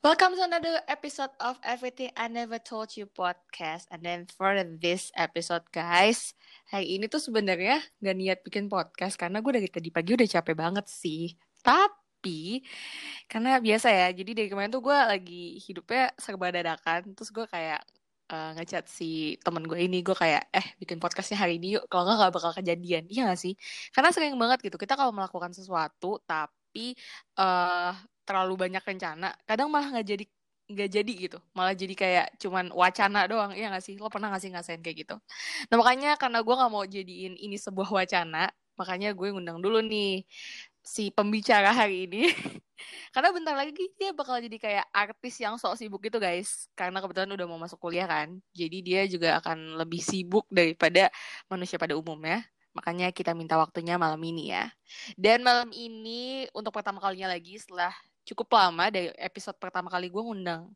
Welcome to another episode of Everything I Never Told You podcast. And then for this episode, guys, hari ini tuh sebenarnya gak niat bikin podcast karena gue dari tadi pagi udah capek banget sih. Tapi karena biasa ya, jadi dari kemarin tuh gue lagi hidupnya serba dadakan. Terus gue kayak uh, ngechat si temen gue ini, gue kayak eh bikin podcastnya hari ini yuk. Kalau nggak nggak bakal kejadian, iya gak sih? Karena sering banget gitu. Kita kalau melakukan sesuatu tapi uh, terlalu banyak rencana kadang malah nggak jadi nggak jadi gitu. Malah jadi kayak cuman wacana doang iya nggak sih? Lo pernah nggak sih ngasain kayak gitu? Nah makanya karena gue nggak mau jadiin ini sebuah wacana makanya gue ngundang dulu nih si pembicara hari ini. Karena bentar lagi dia bakal jadi kayak artis yang sok sibuk gitu guys. Karena kebetulan udah mau masuk kuliah kan jadi dia juga akan lebih sibuk daripada manusia pada umumnya. Makanya kita minta waktunya malam ini ya. Dan malam ini untuk pertama kalinya lagi setelah cukup lama dari episode pertama kali gue ngundang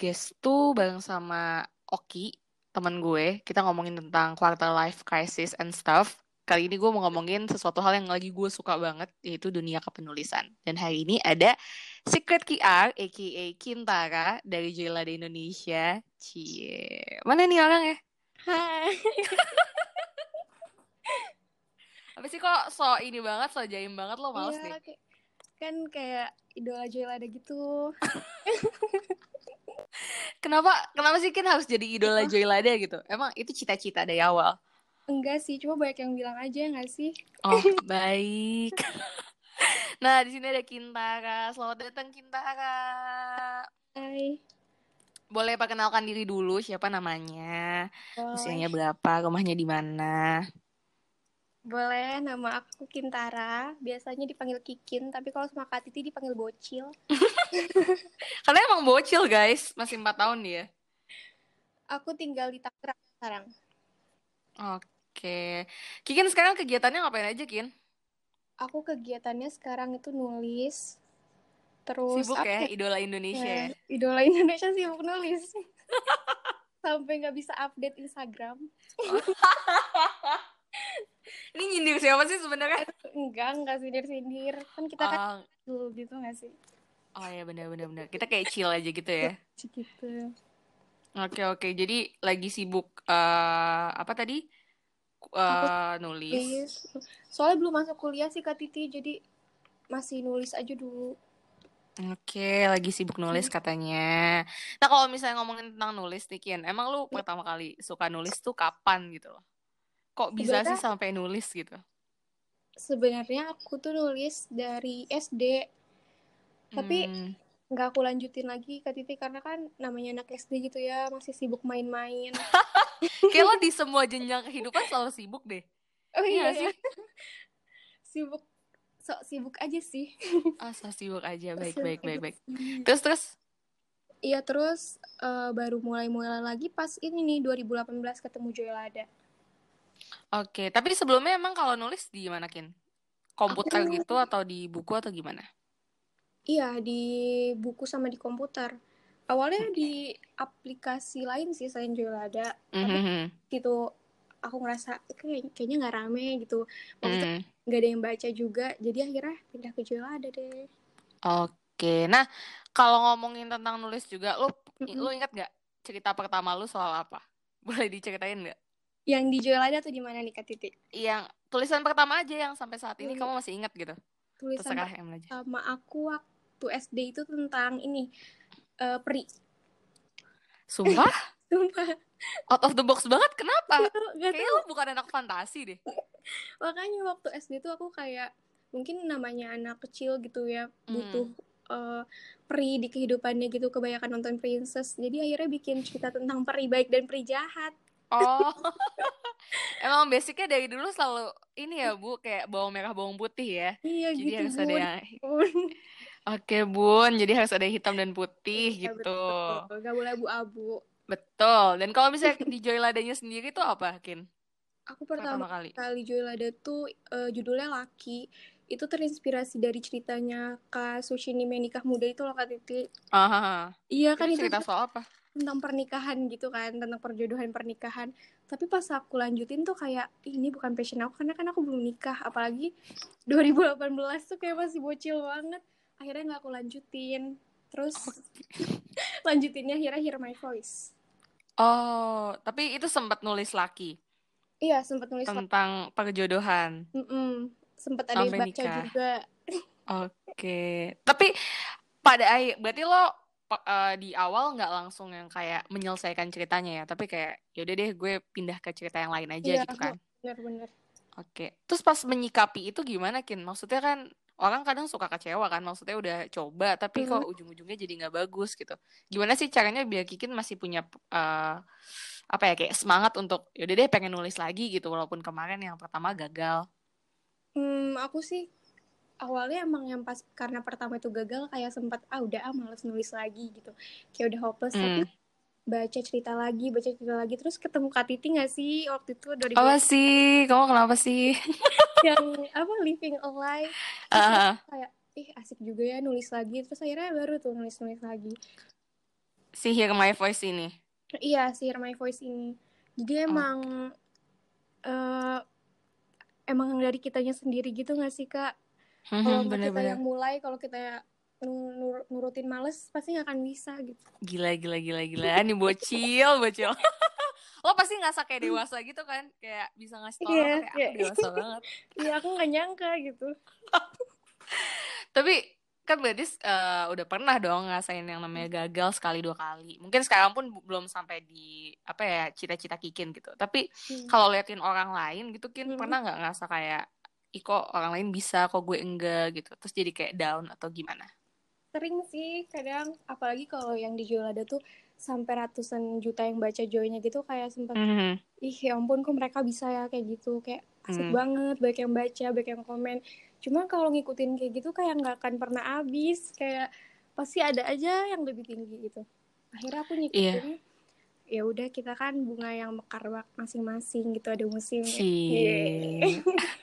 guest tuh bareng sama Oki teman gue. Kita ngomongin tentang quarter life crisis and stuff. Kali ini gue mau ngomongin sesuatu hal yang lagi gue suka banget yaitu dunia kepenulisan. Dan hari ini ada Secret QR aka Kintara dari Jelada Indonesia. Cie. Mana nih orang ya? Hai. Apa sih kok so ini banget so jaim banget lo males iya, deh kan kayak idola Joel ada gitu. Kenapa kenapa sih kan harus jadi idola Joylada gitu? Emang itu cita-cita dari awal? Enggak sih cuma banyak yang bilang aja nggak sih? Oh baik. Nah di sini ada Kintara. Selamat datang Kintara. Hai. Boleh perkenalkan diri dulu siapa namanya? Boleh. usianya berapa? Rumahnya di mana Boleh, nama aku Kintara. Biasanya dipanggil Kikin, tapi kalau sama Kak Titi dipanggil Bocil. karena emang bocil guys masih empat tahun dia Aku tinggal di Tangerang sekarang. oke Kikin sekarang kegiatannya ngapain aja Kin Aku kegiatannya sekarang itu nulis. Terus sibuk apa ya idola Indonesia ya ya? Idola Indonesia sibuk nulis. Sampai nggak bisa update Instagram. ini nyindir siapa sih sebenarnya Enggak, enggak sindir-sindir. Kan kita kan oh, dulu gitu nggak sih? oh ya benar benar benar kita kayak chill aja gitu ya Gitu. Oke oke, jadi lagi sibuk eh apa tadi? Eh nulis. Nulis. Soalnya belum masuk kuliah sih Kak Titi, jadi masih nulis aja dulu. Oke, lagi sibuk nulis katanya. Nah kalau misalnya ngomongin tentang nulis nih Kian, emang lu pertama kali suka nulis tuh kapan gitu loh? Kok bisa sih Sebenarnya- sampai nulis gitu? Sebenarnya aku tuh nulis dari SD, tapi Hmm, nggak aku lanjutin lagi Kak Titi karena kan namanya anak SD gitu ya, masih sibuk main-main. kayak lo di semua jenjang kehidupan selalu sibuk deh. Oh Iya iya, sih? sibuk, sok sibuk aja sih. Ah, so sibuk aja, baik Sibuk baik baik baik. sih. Terus terus, Iya terus eh, baru mulai-mulai lagi pas ini nih 2018 ketemu Joelada. Oke. Tapi sebelumnya emang kalau nulis di mana Kin? Komputer Aku- gitu atau di buku atau gimana? Iya, di buku sama di komputer. Awalnya di aplikasi lain sih selain Joelada. Tapi Mhm. gitu aku ngerasa kayak kayaknya nggak rame gitu. Maksudnya Hmm. nggak ada yang baca juga. Jadi akhirnya pindah ke Joelada deh. Oke, nah kalau ngomongin tentang nulis juga, lu Mm-mm. lu ingat gak cerita pertama lu soal apa? Boleh diceritain nggak? Yang di Joelada tuh di mana nih Kak Titi? Yang tulisan pertama aja yang sampai saat ini Hmm. kamu masih ingat gitu? Tulisan Terserah sama aku waktu SD itu tentang ini eh, peri. Sumpah, Sumpah. out of the box banget. Kenapa? Gak Kayaknya lu bukan anak fantasi deh. makanya waktu SD tuh aku kayak mungkin namanya anak kecil gitu ya butuh eh, peri di kehidupannya gitu kebanyakan nonton princess jadi akhirnya bikin cerita tentang peri baik dan peri jahat Oh, emang basicnya dari dulu selalu ini ya bu, kayak bawang merah bawang putih ya. iya Jadi gitu harus ada Bun. yang Bun. Oke bun, jadi harus ada hitam dan putih Iya, gitu. betul. gak boleh abu-abu Betul. Dan kalau misalnya di Joyladanya sendiri tuh apa, Kin? aku Pertama pertama kali. kali Joylada tuh eh, judulnya Laki itu terinspirasi dari ceritanya Kak Sushini Menikah Muda itu loh Kak Titi Ah, iya kan itu itu cerita soal apa? Tentang pernikahan gitu kan tentang perjodohan pernikahan. Tapi pas aku lanjutin tuh kayak "Ih, ini bukan passion aku karena kan aku belum nikah. Apalagi 2018 tuh kayak masih bocil banget. Akhirnya nggak aku lanjutin. Terus lanjutinnya akhirnya Hear My Voice. Oh tapi itu sempat nulis laki? Iya sempat nulis tentang laki. perjodohan? Mm -mm. sempat ada yang baca nikah. juga. Oke. Okay. tapi pada akhir berarti lo uh, di awal nggak langsung yang kayak menyelesaikan ceritanya ya tapi kayak yaudah deh gue pindah ke cerita yang lain aja iya, gitu kan bener-bener oke okay. terus pas menyikapi itu gimana kin maksudnya kan orang kadang suka kecewa kan maksudnya udah coba tapi hmm. kok ujung-ujungnya jadi nggak bagus gitu gimana sih caranya biar Kikin masih punya uh, apa ya kayak semangat untuk yaudah deh pengen nulis lagi gitu walaupun kemarin yang pertama gagal hmm aku sih awalnya emang yang pas karena pertama itu gagal kayak sempat ah udah ah males nulis lagi gitu. Kayak udah hopeless hmm. tapi baca cerita lagi baca cerita lagi. Terus ketemu Kak Titi gak sih waktu itu 2000 apa sih? Kamu kenapa sih? Yang apa living alive uh. kayak ih asik juga ya nulis lagi. Terus akhirnya baru tuh nulis nulis lagi. Si Hear My Voice ini? Iya si Hear My Voice ini. Jadi emang okay. uh, emang dari kitanya sendiri gitu gak sih kak Hmm, kalau bener, kita yang mulai kalau kita nur nurutin males pasti nggak akan bisa gitu. Gila gila gila gila. Ini bocil bocil. Lo pasti nggak kayak dewasa gitu kan? Kayak bisa ngasih tau yeah, kayak yeah. aku dewasa banget. Iya aku nggak nyangka gitu. Tapi kan berarti uh, udah pernah dong ngasain yang namanya gagal sekali dua kali. Mungkin sekarang pun belum sampai di apa ya cita-cita kikin gitu. Tapi hmm. kalau liatin orang lain gitu kin hmm. pernah nggak ngerasa kayak ih kok orang lain bisa kok gue enggak? gitu. Terus jadi kayak down atau gimana? Sering sih kadang. Apalagi kalau yang dijual ada tuh sampai ratusan juta yang baca joinnya gitu kayak sempat mm -hmm. ih ya ampun kok mereka bisa ya? Kayak gitu. Kayak asik mm. banget baik yang baca baik yang komen. Cuma kalau ngikutin kayak gitu kayak nggak akan pernah habis. Kayak pasti ada aja yang lebih tinggi gitu. Akhirnya aku ngikutin yeah. ya udah kita kan bunga yang mekar masing-masing gitu ada musim. Yeah.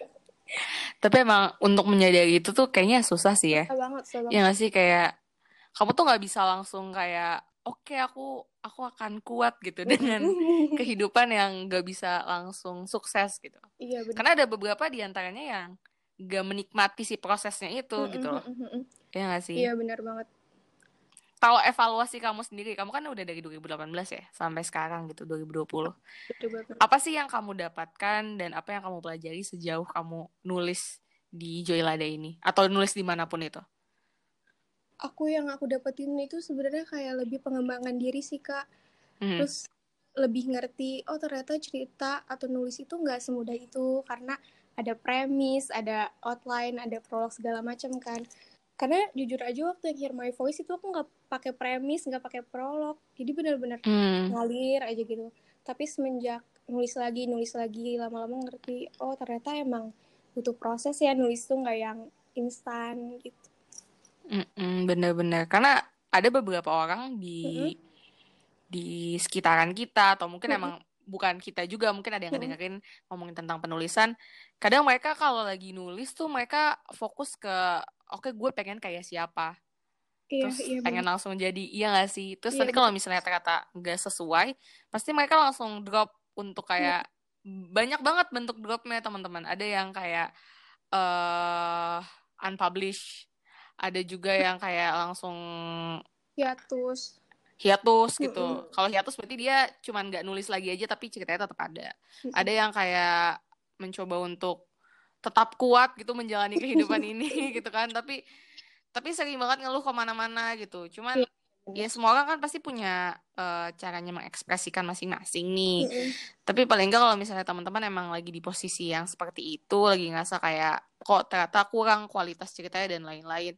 Tapi emang untuk menyadari itu tuh kayaknya susah sih ya. Susah banget, susah banget. Ya gak sih kayak kamu tuh nggak bisa langsung kayak oke okay, aku aku akan kuat gitu dengan kehidupan yang gak bisa langsung sukses gitu. Iya benar. Karena ada beberapa di antaranya yang gak menikmati si prosesnya itu gitu loh. Iya gak sih? Iya benar banget kalau evaluasi kamu sendiri, kamu kan udah dari 2018 ya sampai sekarang gitu 2020. Apa sih yang kamu dapatkan dan apa yang kamu pelajari sejauh kamu nulis di Joylada ini atau nulis di mana pun itu? Aku yang aku dapetin itu sebenarnya kayak lebih pengembangan diri sih kak. Hmm. Terus lebih ngerti oh ternyata cerita atau nulis itu nggak semudah itu karena ada premis, ada outline, ada prolog segala macam kan karena jujur aja waktu yang Hear My Voice itu aku nggak pakai premis nggak pakai prolog jadi benar-benar hmm. ngalir aja gitu tapi semenjak nulis lagi nulis lagi lama-lama ngerti oh ternyata emang butuh proses ya nulis tuh nggak yang instan gitu bener-bener karena ada beberapa orang di mm -hmm. di sekitaran kita atau mungkin mm -hmm. emang bukan kita juga mungkin ada yang ngedengerin ngomongin tentang penulisan kadang mereka kalau lagi nulis tuh mereka fokus ke oke okay, gue pengen kayak siapa iya, terus iya, pengen bener. langsung jadi iya gak sih terus iya, nanti kalau misalnya kata-kata nggak sesuai pasti mereka langsung drop untuk kayak iya. banyak banget bentuk dropnya teman-teman ada yang kayak uh, unpublished ada juga yang kayak langsung hiatus hiatus gitu mm -hmm. kalau hiatus berarti dia cuman nggak nulis lagi aja tapi ceritanya tetap ada mm -hmm. ada yang kayak mencoba untuk tetap kuat gitu menjalani kehidupan ini gitu kan tapi tapi sering banget ngeluh ke mana-mana gitu cuman yeah. ya semua orang kan pasti punya uh, caranya mengekspresikan masing-masing nih mm -hmm. tapi paling enggak kalau misalnya teman-teman emang lagi di posisi yang seperti itu lagi ngerasa kayak kok ternyata kurang kualitas ceritanya dan lain-lain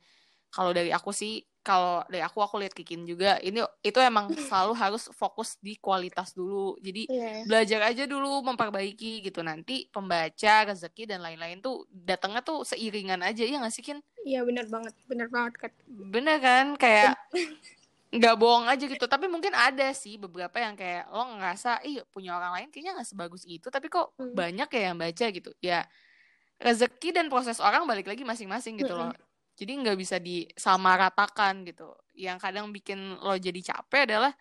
kalau dari aku sih kalau dari aku aku lihat Kikin juga ini itu emang selalu harus fokus di kualitas dulu. Jadi yeah. belajar aja dulu memperbaiki gitu. Nanti pembaca rezeki dan lain-lain tuh datangnya tuh seiringan aja ya nggak sih Kin? Iya benar banget benar banget kan bener kan? Kayak nggak bohong aja gitu. Tapi mungkin ada sih beberapa yang kayak lo ngerasa ih punya orang lain kayaknya nggak sebagus itu tapi kok hmm. banyak ya yang baca gitu. Ya rezeki dan proses orang balik lagi masing-masing gitu loh jadi nggak bisa disamaratakan gitu yang kadang bikin lo jadi capek adalah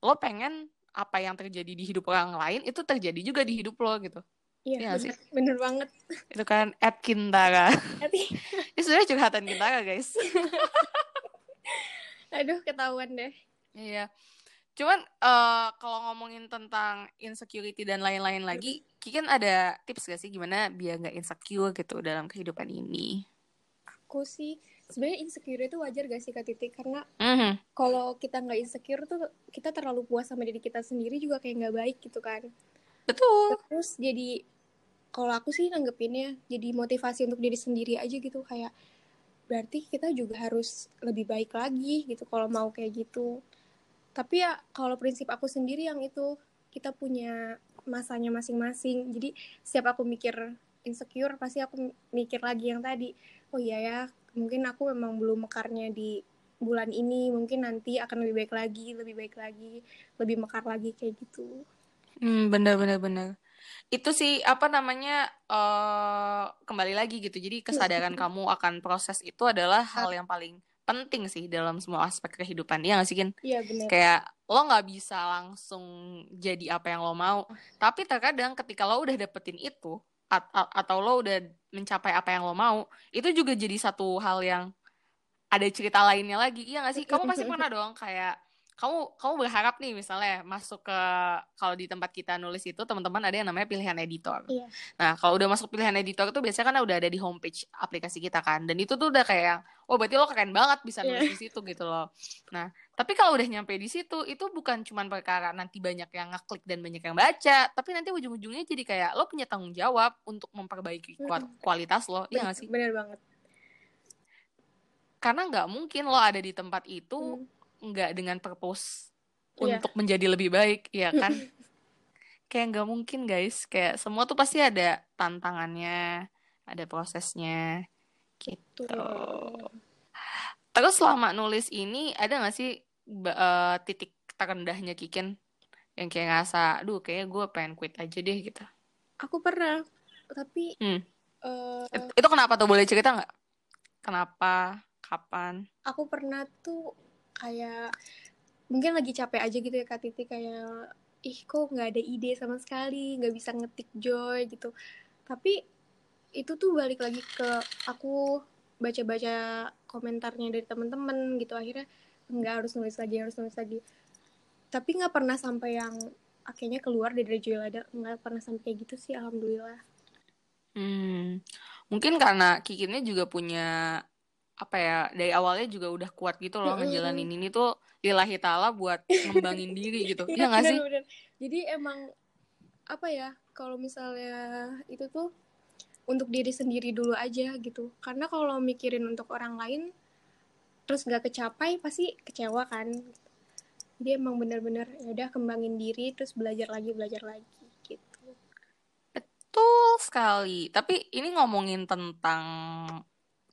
lo pengen apa yang terjadi di hidup orang lain itu terjadi juga di hidup lo gitu Iya, ya, bener, bener banget. Itu kan at Kintara. Ini sebenarnya curhatan Kintara, guys. Aduh, ketahuan deh. Iya. Cuman uh, kalau ngomongin tentang insecurity dan lain-lain lagi, Kikin ada tips gak sih gimana biar nggak insecure gitu dalam kehidupan ini? Aku sih sebenarnya insecure itu wajar gak sih Kak Titi? Karena mm-hmm. kalau kita nggak insecure tuh kita terlalu puas sama diri kita sendiri juga kayak nggak baik gitu kan. Betul. Terus jadi kalau aku sih nanggepinnya jadi motivasi untuk diri sendiri aja gitu kayak berarti kita juga harus lebih baik lagi gitu kalau mau kayak gitu tapi ya kalau prinsip aku sendiri yang itu kita punya masanya masing-masing jadi setiap aku mikir insecure pasti aku mikir lagi yang tadi oh iya ya mungkin aku memang belum mekarnya di bulan ini. Mungkin nanti akan lebih baik lagi lebih baik lagi lebih mekar lagi kayak gitu. Hmm benar benar benar. Itu sih apa namanya uh, kembali lagi gitu. Jadi kesadaran kamu akan proses itu adalah hal yang paling penting sih dalam semua aspek kehidupan. Ya gak sih Kin? Iya benar. Kayak lo nggak bisa langsung jadi apa yang lo mau, tapi terkadang ketika lo udah dapetin itu at atau lo udah mencapai apa yang lo mau, itu juga jadi satu hal yang ada cerita lainnya lagi, iya gak sih? Kamu pasti pernah dong kayak kamu kamu berharap nih misalnya masuk ke kalau di tempat kita nulis itu teman-teman ada yang namanya pilihan editor. Iya. Nah kalau udah masuk pilihan editor itu biasanya kan udah ada di homepage aplikasi kita kan dan itu tuh udah kayak oh berarti lo keren banget bisa nulis yeah. di situ gitu loh. Nah tapi kalau udah nyampe di situ itu bukan cuma perkara nanti banyak yang ngeklik dan banyak yang baca tapi nanti ujung-ujungnya jadi kayak lo punya tanggung jawab untuk memperbaiki kualitas lo. Iya gak sih? Bener banget. Karena nggak mungkin lo ada di tempat itu hmm nggak dengan purpose yeah. untuk menjadi lebih baik ya kan kayak nggak mungkin guys kayak semua tuh pasti ada tantangannya ada prosesnya gitu terus selama nulis ini ada nggak sih uh, titik terendahnya Kikin. Yang kayak ngerasa duh kayak gue pengen quit aja deh gitu. Aku pernah tapi hmm. uh, itu kenapa tuh? Boleh cerita nggak? Kenapa? Kapan? Aku pernah tuh kayak mungkin lagi capek aja gitu ya Kak Titi kayak ih kok nggak ada ide sama sekali nggak bisa ngetik joy gitu. Tapi itu tuh balik lagi ke aku baca-baca komentarnya dari temen-temen gitu. Akhirnya nggak harus nulis lagi harus nulis lagi. Tapi nggak pernah sampai yang akhirnya keluar dari Joy Lada nggak pernah sampai kayak gitu sih alhamdulillah. Hmm. Mungkin karena Kikinnya juga punya apa ya dari awalnya juga udah kuat gitu loh ngejalanin ini. Tuh lillahi ta'ala buat ngembangin diri gitu. Ya nggak sih? bener. jadi emang apa ya kalau misalnya itu tuh untuk diri sendiri dulu aja gitu. Karena kalau mikirin untuk orang lain terus nggak kecapai pasti kecewa kan dia emang bener-bener ya udah kembangin diri terus belajar lagi belajar lagi gitu betul sekali tapi ini ngomongin tentang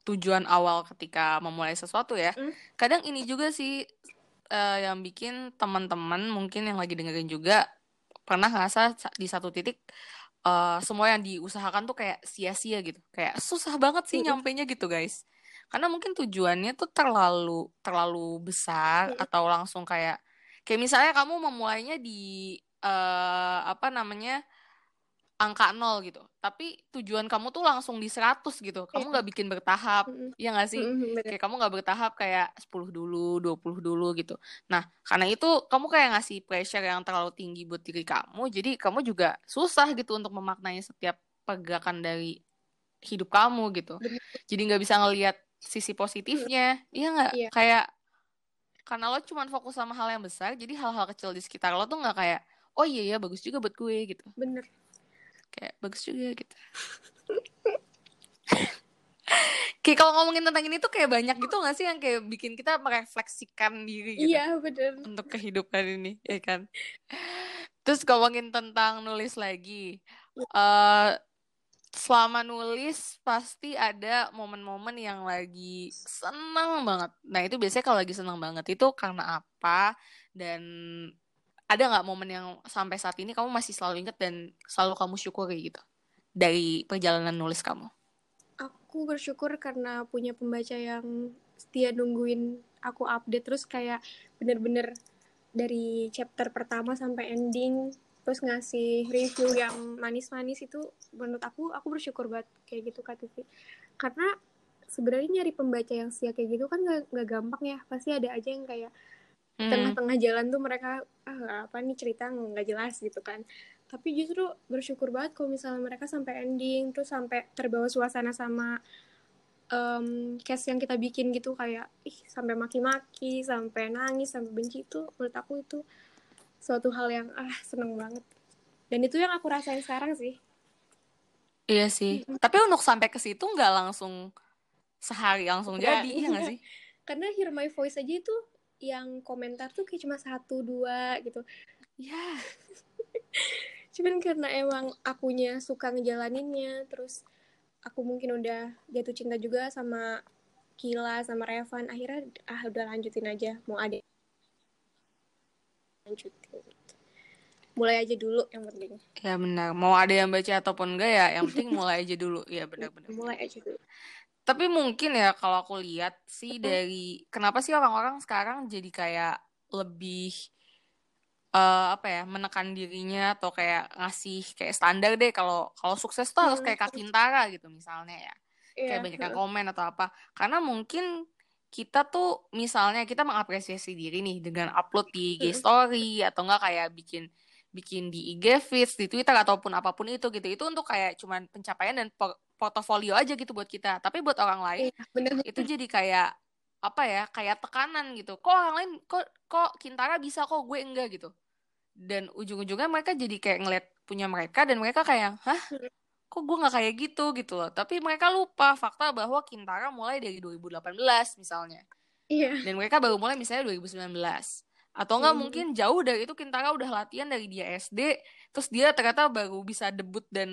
tujuan awal ketika memulai sesuatu ya. Mm. Kadang ini juga sih uh, yang bikin teman-teman mungkin yang lagi dengerin juga pernah ngerasa di satu titik uh, semua yang diusahakan tuh kayak sia-sia gitu. Kayak susah banget sih mm. nyampainya gitu, guys. Karena mungkin tujuannya tuh terlalu terlalu besar mm. atau langsung kayak kayak misalnya kamu memulainya di uh, apa namanya? angka nol gitu tapi tujuan kamu tuh langsung di 100 gitu kamu iya. nggak bikin bertahap mm -hmm. ya nggak sih mm -hmm, kayak kamu nggak bertahap kayak 10 dulu 20 dulu gitu nah karena itu kamu kayak ngasih pressure yang terlalu tinggi buat diri kamu jadi kamu juga susah gitu untuk memaknai setiap pergerakan dari hidup kamu gitu jadi nggak bisa ngelihat sisi positifnya. Iya nggak? Iya. kayak karena lo cuma fokus sama hal yang besar jadi hal-hal kecil di sekitar lo tuh nggak kayak oh iya ya bagus juga buat gue gitu. Bener. Kayak bagus juga gitu. Kayak kalau ngomongin tentang ini tuh kayak banyak gitu gak sih yang kayak bikin kita merefleksikan diri gitu? Iya bener. Untuk kehidupan ini ya kan? Terus ngomongin tentang nulis lagi uh, selama nulis pasti ada momen-momen yang lagi senang banget nah itu biasanya kalau lagi senang banget itu karena apa dan ada nggak momen yang sampai saat ini kamu masih selalu ingat dan selalu kamu syukuri gitu dari perjalanan nulis kamu? Aku bersyukur karena punya pembaca yang setia nungguin aku update terus kayak bener-bener dari chapter pertama sampai ending terus ngasih review yang manis-manis itu menurut aku aku bersyukur banget kayak gitu Kak Tivi karena sebenarnya nyari pembaca yang setia kayak gitu kan gak, gak gampang ya. Pasti ada aja yang kayak Hmm. tengah-tengah jalan tuh mereka ah apa nih cerita nggak jelas gitu kan. Tapi justru bersyukur banget kalau misalnya mereka sampai ending terus sampai terbawa suasana sama um, case yang kita bikin gitu kayak ih sampai maki-maki sampai nangis sampai benci itu menurut aku itu suatu hal yang ah seneng banget dan itu yang aku rasain sekarang sih Iya sih. Tapi untuk sampai ke situ nggak langsung sehari langsung Nggak. jadi, iya nggak sih? karena Hear My Voice aja itu yang komentar tuh kayak cuma satu dua gitu Iya. cuman karena emang akunya suka ngejalaninnya terus aku mungkin udah jatuh cinta juga sama Kila sama Revan akhirnya ah udah lanjutin aja mau ada lanjutin mulai aja dulu yang penting Ya benar. Mau ada yang baca ataupun enggak ya, yang penting mulai aja dulu. Iya benar-benar. mulai aja dulu Tapi mungkin ya kalau aku lihat sih dari kenapa sih orang-orang sekarang jadi kayak lebih eh, apa ya menekan dirinya atau kayak ngasih kayak standar deh kalau kalau sukses tuh harus kayak Kak Kintara gitu misalnya ya. Iya, kayak banyak yang komen atau apa karena mungkin kita tuh misalnya kita mengapresiasi diri nih dengan upload di IG story atau enggak kayak bikin bikin di IG feeds di Twitter ataupun apa pun itu gitu. Itu untuk kayak cuman pencapaian dan por- portofolio aja gitu buat kita. Tapi buat orang lain iya bener itu jadi kayak apa ya kayak tekanan gitu. Kok orang lain kok kok Kintara bisa kok gue enggak gitu. Dan ujung-ujungnya mereka jadi kayak ngeliat punya mereka dan mereka kayak hah kok gue nggak kayak gitu gitu loh. Tapi mereka lupa fakta bahwa Kintara mulai dari 2018 misalnya. Iya. Dan mereka baru mulai misalnya 2019 atau enggak Hmm. mungkin jauh dari itu Kintara udah latihan dari dia SD terus dia ternyata baru bisa debut dan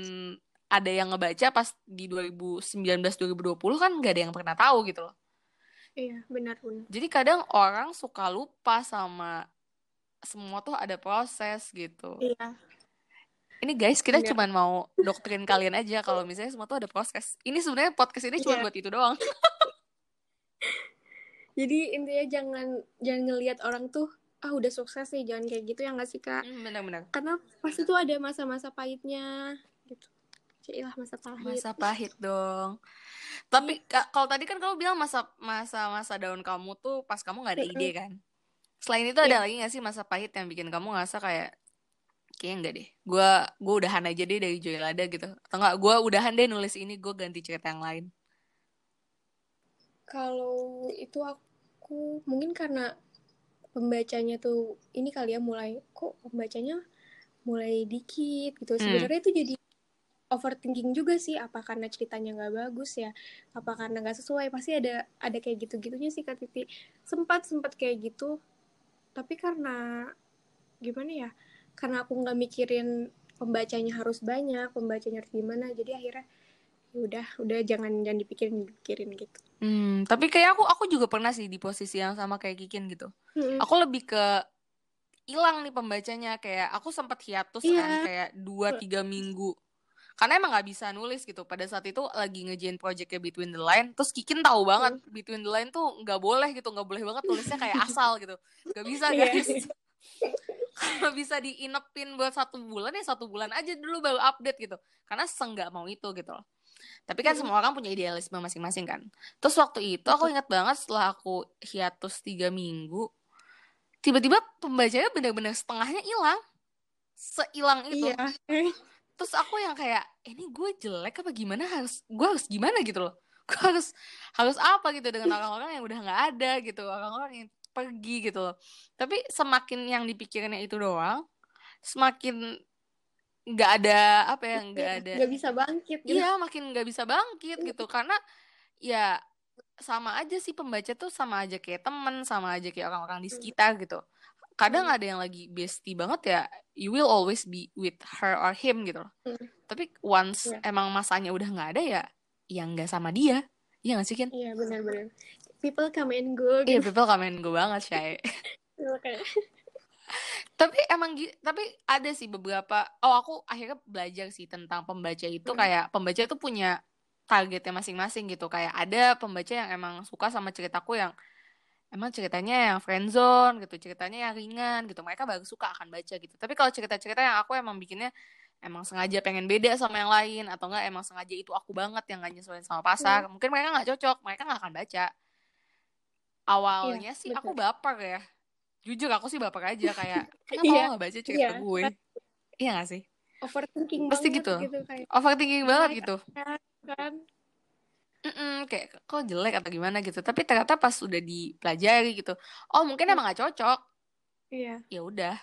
ada yang ngebaca pas di 2019 2020 kan nggak ada yang pernah tahu gitu loh. Iya benar benar. Jadi kadang orang suka lupa sama semua tuh ada proses gitu. Iya ini guys kita Bener. cuman mau doktrin kalian aja. Kalau misalnya semua tuh ada proses. Ini sebenarnya podcast ini cuma Iya. buat itu doang. Jadi intinya jangan jangan ngelihat orang tuh ah udah sukses sih jangan kayak gitu ya nggak sih kak? Hmm, benar-benar. Karena pasti tuh ada masa-masa pahitnya gitu. Cilah masa pahit. Masa pahit dong. Tapi Kak, kalau tadi kan kamu bilang masa masa masa daun kamu tuh pas kamu nggak ada ide kan? Selain itu ada Iya. lagi nggak sih masa pahit yang bikin kamu ngerasa kayak kayaknya enggak deh. Gue gue udahan aja deh dari Joylada gitu. Atau enggak gue udahan deh nulis ini gue ganti cerita yang lain. Kalau itu aku mungkin karena pembacanya tuh ini kali ya mulai kok pembacanya mulai dikit gitu. Hmm. sebenarnya itu jadi overthinking juga sih apa karena ceritanya nggak bagus ya apa karena nggak sesuai. Pasti ada ada kayak gitu gitunya sih kak Titi. Sempat sempat kayak gitu. Tapi karena gimana ya karena aku nggak mikirin pembacanya harus banyak pembacanya harus gimana jadi akhirnya ya udah udah jangan jangan dipikirin dipikirin gitu Hmm, tapi kayak aku aku juga pernah sih di posisi yang sama kayak Kikin gitu. Mm-mm. Aku lebih ke hilang nih pembacanya kayak aku sempat hiatus Iya. kan kayak dua tiga minggu. Karena emang nggak bisa nulis gitu. Pada saat itu lagi ngejain projectnya Between the Line, terus Kikin tahu banget Between the Line tuh nggak boleh gitu, nggak boleh banget tulisnya kayak asal gitu. Nggak bisa Iya. guys. Kalau bisa diinepin buat satu bulan ya satu bulan aja dulu baru update gitu. Karena senggak mau itu gitu loh. Tapi kan Hmm. semua orang punya idealisme masing-masing kan. Terus waktu itu aku ingat banget setelah aku hiatus tiga minggu, tiba-tiba pembacanya benar-benar setengahnya hilang. Seilang itu. Iya. Terus aku yang kayak, ini gue jelek apa gimana harus, gue harus gimana gitu loh. Gue harus harus apa gitu dengan orang-orang yang udah nggak ada gitu, orang-orang yang pergi gitu loh. Tapi semakin yang dipikirinnya itu doang, semakin nggak ada apa ya, nggak ada Nggak bisa bangkit gitu. Iya, makin nggak bisa bangkit gitu karena ya sama aja sih pembaca tuh sama aja kayak temen, sama aja kayak orang-orang di Hmm. sekitar gitu. Kadang Hmm. ada yang lagi bestie banget ya, you will always be with her or him gitu loh. Hmm. Tapi once Iya. emang masanya udah nggak ada ya, yang nggak sama dia. Iya nggak sih? Iya benar-benar. People come and go Iya, gitu. people come and go banget, Shay. Makanya. tapi emang tapi ada sih beberapa oh aku akhirnya belajar sih tentang pembaca itu Hmm. kayak pembaca itu punya targetnya masing-masing gitu kayak ada pembaca yang emang suka sama ceritaku yang emang ceritanya yang friendzone gitu ceritanya yang ringan gitu mereka baru suka akan baca gitu tapi kalau cerita-cerita yang aku emang bikinnya emang sengaja pengen beda sama yang lain atau enggak emang sengaja itu aku banget yang gak nyesuaiin sama pasar hmm. mungkin mereka nggak cocok mereka nggak akan baca awalnya iya, sih betul. aku baper ya. Jujur aku sih baper aja kayak kenapa yeah. nggak baca cerita yeah. gue? iya gak sih? Overthinking pasti banget gitu, gitu kayak. overthinking banget gitu. kan? Mm-mm, kayak kok jelek atau gimana? gitu. Tapi ternyata pas udah dipelajari gitu oh mungkin emang gak cocok. Iya. Ya udah.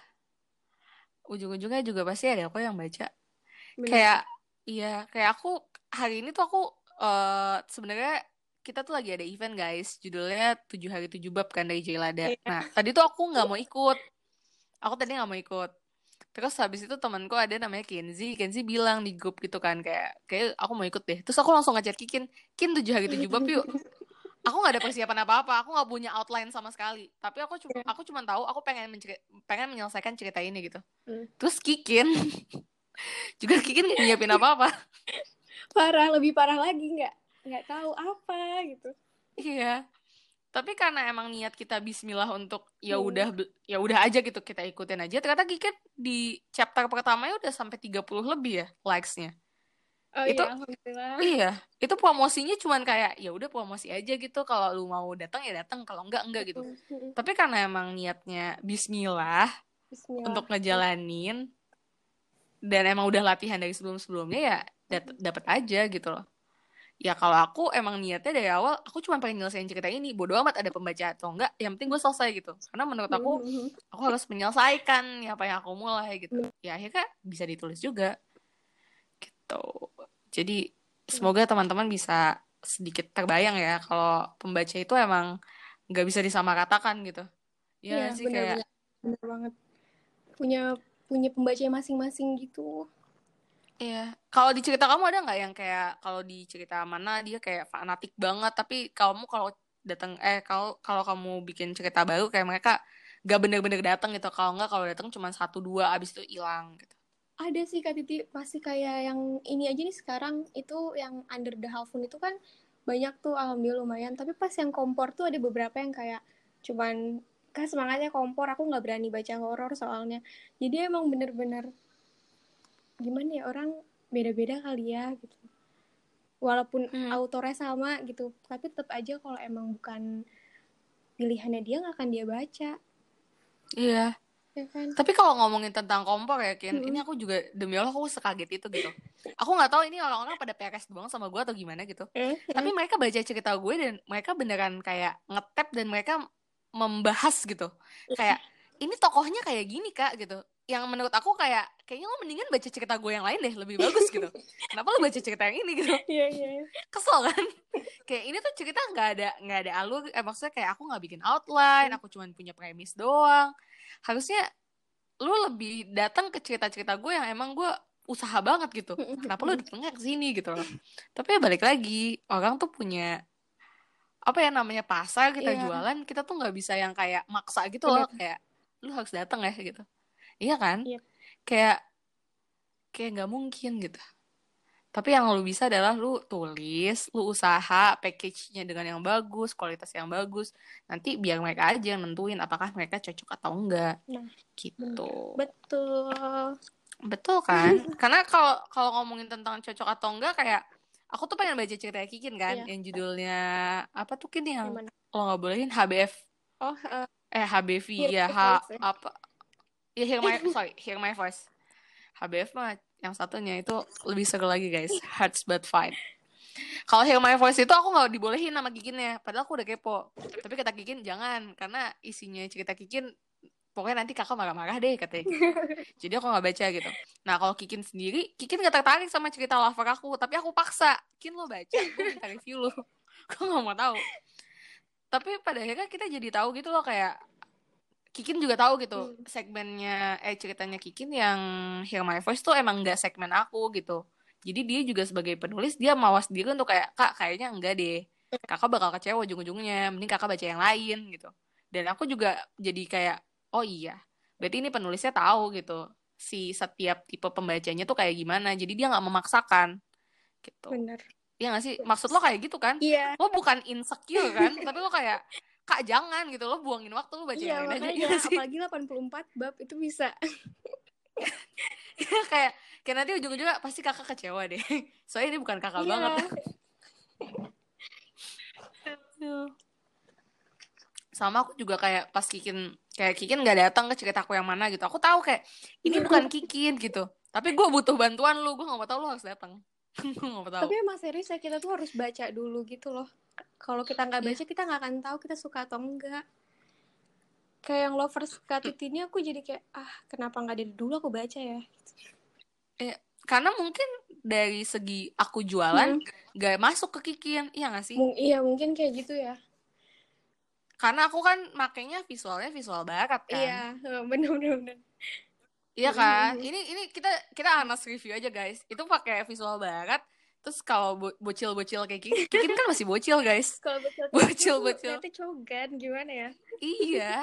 Ujung-ujungnya juga pasti ada kok yang baca. Bener. kayak iya kayak aku hari ini tuh aku uh, sebenarnya kita tuh lagi ada event guys. Judulnya tujuh hari tujuh bab kan dari Jailada yeah. nah tadi tuh aku nggak mau ikut. Aku tadi nggak mau ikut. Terus habis itu temanku ada namanya Kenzi. Kenzi bilang di grup gitu kan kayak kayak aku mau ikut deh. Terus aku langsung ngechat Kikin Kin tujuh hari tujuh bab yuk. Aku nggak ada persiapan apa apa aku nggak punya outline sama sekali. Tapi aku cuma iya. aku cuma tahu aku pengen pengen menyelesaikan cerita ini gitu. Hmm. terus Kikin juga Kikin nggak nyiapin apa apa parah lebih parah lagi nggak nggak tahu apa gitu iya tapi karena emang niat kita Bismillah untuk ya hmm. udah hmm. ya udah aja gitu kita ikutin aja ternyata Kikit di chapter pertama ya udah sampai 30 lebih ya likesnya oh, itu iya, iya itu promosinya cuman kayak ya udah promosi aja gitu kalau lu mau datang ya datang kalau enggak enggak gitu hmm. tapi karena emang niatnya Bismillah, Bismillah. untuk ngejalanin dan emang udah latihan dari sebelum sebelumnya ya dapat aja gitu loh ya kalau aku emang niatnya dari awal aku cuma pengen nyelesain cerita ini bodo amat ada pembaca atau enggak yang penting gue selesai gitu. Karena menurut aku mm-hmm. aku harus menyelesaikan apa yang aku mulai gitu. Ya akhirnya bisa ditulis juga. Gitu. Jadi semoga teman-teman bisa sedikit terbayang ya kalau pembaca itu emang nggak bisa disamaratakan gitu. Ya, ya sih bener, kayak bener banget. Punya punya pembaca masing-masing gitu Iya. Kalau di cerita kamu ada nggak yang kayak kalau di cerita mana dia kayak fanatik banget tapi kamu kalau datang eh kalau kalau kamu bikin cerita baru kayak mereka gak bener-bener datang gitu. Kalau nggak kalau datang cuma satu dua abis itu hilang gitu. Ada sih Kak Titi pasti kayak yang ini aja nih sekarang itu yang Under the Half Moon itu kan banyak tuh alhamdulillah lumayan tapi pas yang kompor tuh ada beberapa yang kayak cuman kan semangatnya kompor aku nggak berani baca horor soalnya jadi emang bener-bener gimana ya orang beda-beda kali ya gitu walaupun hmm. autornya sama gitu tapi tetap aja kalau emang bukan pilihannya dia nggak akan dia baca iya ya kan? tapi kalau ngomongin tentang kompor ya Kin hmm. ini aku juga demi Allah aku sekaget itu gitu aku nggak tahu ini orang-orang pada peres doang sama gue atau gimana gitu hmm. tapi mereka baca cerita gue dan mereka beneran kayak ngetep dan mereka membahas gitu kayak ini tokohnya kayak gini kak gitu yang menurut aku kayak kayaknya lo mendingan baca cerita gue yang lain deh lebih bagus gitu. Kenapa lo baca cerita yang ini gitu? Iya iya, kesel kan? Kayak ini tuh cerita nggak ada nggak ada alur eh, maksudnya kayak aku nggak bikin outline aku cuma punya premis doang. Harusnya lo lebih datang ke cerita-cerita gue yang emang gue usaha banget gitu. Kenapa lo datangnya ke sini gitu loh? Tapi ya balik lagi orang tuh punya apa ya namanya pasar kita yeah. jualan kita tuh nggak bisa yang kayak maksa gitu loh kayak lu harus datang ya gitu iya kan? Yep. Iya. kayak kayak nggak mungkin gitu. Tapi yang lu bisa adalah lu tulis lu usaha package-nya dengan yang bagus kualitas yang bagus. Nanti biar mereka aja yang nentuin apakah mereka cocok atau enggak nah, gitu. betul. Betul kan? Karena kalau kalau ngomongin tentang cocok atau enggak kayak aku tuh pengen baca cerita Kikin kan iya. yang judulnya apa tuh Kin yang kalau nggak bolehin HBF oh uh, eh HBV ya H apa ya hear my sorry hear my voice. HBF mah yang satunya itu lebih seru lagi guys. Hearts But Fine. Kalau hear my voice itu aku nggak dibolehin sama Kikinnya. Padahal aku udah kepo. Tapi kata Kikin jangan karena isinya cerita Kikin pokoknya nanti kakak marah-marah deh katanya gitu. jadi aku nggak baca gitu. Nah kalau Kikin sendiri Kikin nggak tertarik sama cerita lover aku. Tapi aku paksa. Kikin lo baca gue minta review lo. Gue nggak mau tahu. Tapi pada akhirnya kita jadi tahu gitu loh kayak Kikin juga tahu gitu hmm. segmennya eh ceritanya Kikin yang Hear My Voice tuh emang nggak segmen aku gitu jadi dia juga sebagai penulis dia mawas diri untuk kayak kak kayaknya enggak deh kakak bakal kecewa ujung-ujungnya mending kakak baca yang lain gitu dan aku juga jadi kayak oh iya berarti ini penulisnya tahu gitu si setiap tipe pembacanya tuh kayak gimana jadi dia nggak memaksakan gitu bener Iya gak sih? Maksud lo kayak gitu kan? Iya. Lo bukan insecure kan? Tapi lo kayak kak jangan gitu lo buangin waktu lo baca iya, yang makanya, aja apalagi 84 bab itu bisa. Ya, kayak kayak nanti ujung-ujungnya pasti kakak kecewa deh. Soalnya ini bukan kakak Iya. banget. Sama aku juga kayak pas Kikin kayak Kikin nggak datang ke ceritaku yang mana gitu. Aku tahu kayak ini bukan Kikin gitu. Tapi gue butuh bantuan lu gue nggak mau tahu lu harus datang tahu Tapi emang serius ya kita tuh harus baca dulu gitu loh. Kalau kita nggak baca kita nggak akan tahu kita suka atau enggak. Kayak yang lovers cut ini aku jadi kayak ah kenapa nggak dari dulu aku baca ya. karena mungkin dari segi aku jualan Hmm. masuk ke Kikin iya nggak sih Mung- iya mungkin kayak gitu ya. karena aku kan makainya visualnya visual barat kan Iya bener-bener. bener. Iya kan? Ini ini kita kita honest review aja guys. Itu pakai visual barat. Terus kalau bo- bocil-bocil kayak Kikin, Kikin kan masih bocil guys. Kalau bocil Bocil, bocil. Nanti cogan gimana ya? Iya.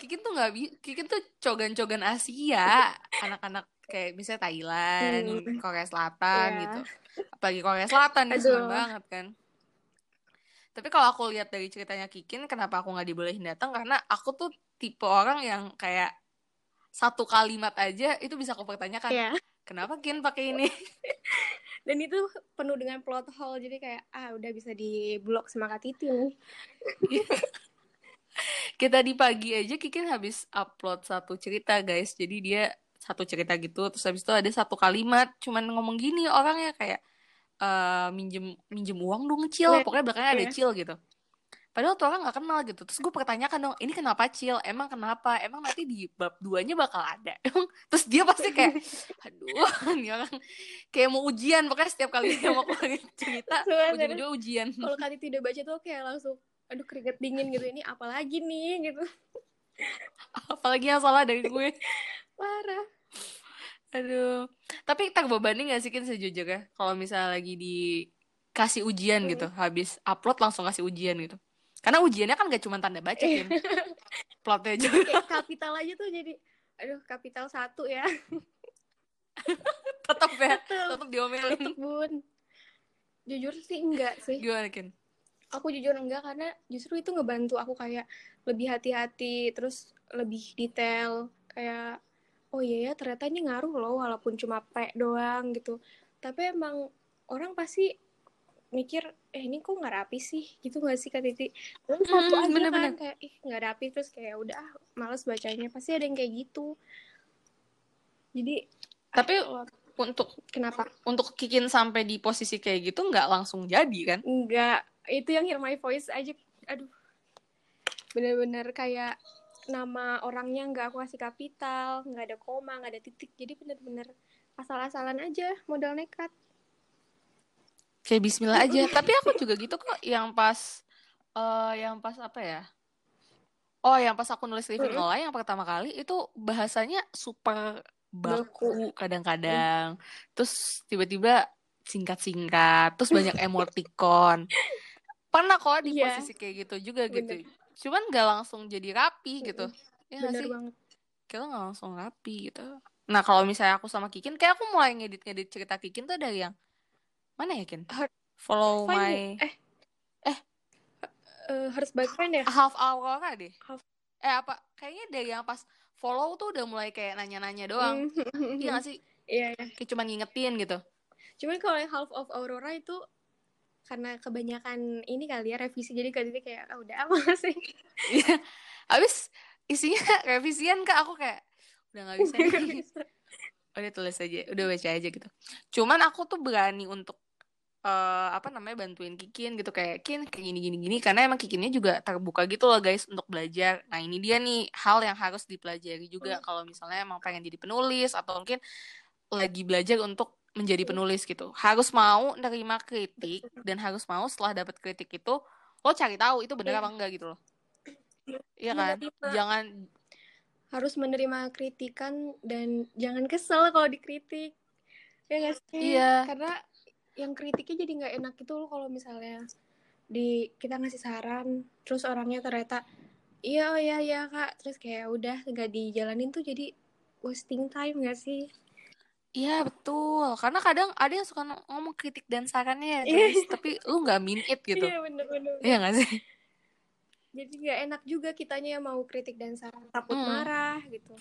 Kikin tuh nggak bi Kikin tuh cogan-cogan Asia. Anak-anak kayak misalnya Thailand, Hmm. Korea Selatan Iya. gitu. Apalagi Korea Selatan seneng banget kan. Tapi kalau aku lihat dari ceritanya Kikin, kenapa aku nggak dibolehin datang? Karena aku tuh tipe orang yang kayak satu kalimat aja itu bisa aku pertanyakan. Iya. Kenapa Kin pakai ini? Dan itu penuh dengan plot hole jadi kayak ah udah bisa di blok sama Kak Titi nih. Kita di pagi aja Kikin habis upload satu cerita guys. Jadi dia satu cerita gitu terus habis itu ada satu kalimat cuman ngomong gini orangnya kayak eh minjem minjem uang dong cil Iya. pokoknya belakangnya ada Iya. cil gitu padahal tuh orang nggak kenal gitu terus gue pertanyakan dong ini kenapa cil emang kenapa emang nanti di bab duanya bakal ada emang terus dia pasti kayak aduh ini orang kayak mau ujian pokoknya setiap kali dia mau keluarin cerita ujung-ujungnya ujian Kalau Kak Titi udah baca tuh kayak langsung aduh keringet dingin gitu ini apalagi nih gitu. apalagi yang salah dari gue Parah. Aduh. Tapi terbebani gak sih Kin sejujurnya? Kalau misalnya lagi dikasih ujian Hmm. gitu. Habis upload langsung kasih ujian gitu. Karena ujiannya kan gak cuma tanda baca. Kin. Plotnya juga. Kayak kapital aja tuh jadi aduh kapital satu ya. Tetap ya. Tetep. Tetap diomelin. Tetep bun. Jujur sih enggak sih. Gimana? Aku jujur enggak karena justru itu ngebantu aku kayak lebih hati-hati terus lebih detail kayak oh iya ya ternyata ini ngaruh loh walaupun cuma P doang gitu. Tapi emang orang pasti mikir eh ini kok nggak rapi sih gitu nggak sih kak Titi Terus satu Hmm, aja bener-bener. kan kayak ih nggak rapi terus kayak udah ah, males bacanya pasti ada yang kayak gitu jadi Tapi ah, untuk kenapa untuk Kikin sampai di posisi kayak gitu nggak langsung jadi kan? Enggak, itu yang hear my voice aja. Aduh. Bener-bener kayak nama orangnya nggak aku kasih kapital, nggak ada koma, nggak ada titik. Jadi bener-bener asal-asalan aja, modal nekat. Kayak bismillah aja. Tapi aku juga gitu kok yang pas eh yang pas apa ya? Oh, yang pas aku nulis Living. Ola yang pertama kali itu bahasanya super Baku. kadang-kadang. Terus tiba-tiba singkat-singkat, terus banyak emoticon. Pernah kok di Iya. posisi kayak gitu juga Bener. gitu. Cuman gak langsung jadi rapi gitu. Ya Bener sih? banget. Kita gak langsung rapi gitu. Nah, kalau misalnya aku sama Kikin, kayak aku mulai ngedit-ngedit cerita Kikin tuh dari yang mana ya, Kin? Har- Follow Fine. my Eh. Eh, harus boyfriend ya? half aurora deh. Half- Eh apa? Kayaknya dari yang pas follow tuh udah mulai kayak nanya-nanya doang. Hmm. Iya gak sih? Iya, iya. Kayak cuma ngingetin gitu. Cuman kalau yang Half of Aurora itu karena kebanyakan ini kali ya revisi jadi kali ini kayak ah, udah apa sih Iya. Habis isinya revisian kak aku kayak udah nggak bisa. Udah tulis aja, udah baca aja gitu. Cuman aku tuh berani untuk eh apa namanya bantuin Kikin gitu kayak Kin kayak gini gini gini karena emang Kikinnya juga terbuka gitu loh guys untuk belajar. Nah ini dia nih hal yang harus dipelajari juga kalau misalnya emang pengen jadi penulis atau mungkin lagi belajar untuk menjadi penulis gitu. Harus mau nerima kritik dan harus mau setelah dapat kritik itu lo cari tahu itu bener Iya. apa enggak gitu loh. Iya kan? Menerima- Jangan harus menerima kritikan dan jangan kesel kalau dikritik ya nggak sih Iya. karena yang kritiknya jadi nggak enak itu loh kalau misalnya di kita ngasih saran terus orangnya ternyata iya oh iya iya kak terus kayak udah nggak dijalanin tuh jadi wasting time nggak sih Iya betul, karena kadang ada yang suka ngomong kritik dan sarannya ya Iya. guys, tapi lu nggak mean it gitu. iya bener-bener Iya nggak sih? jadi nggak enak juga kitanya yang mau kritik dan saran takut Hmm. marah gitu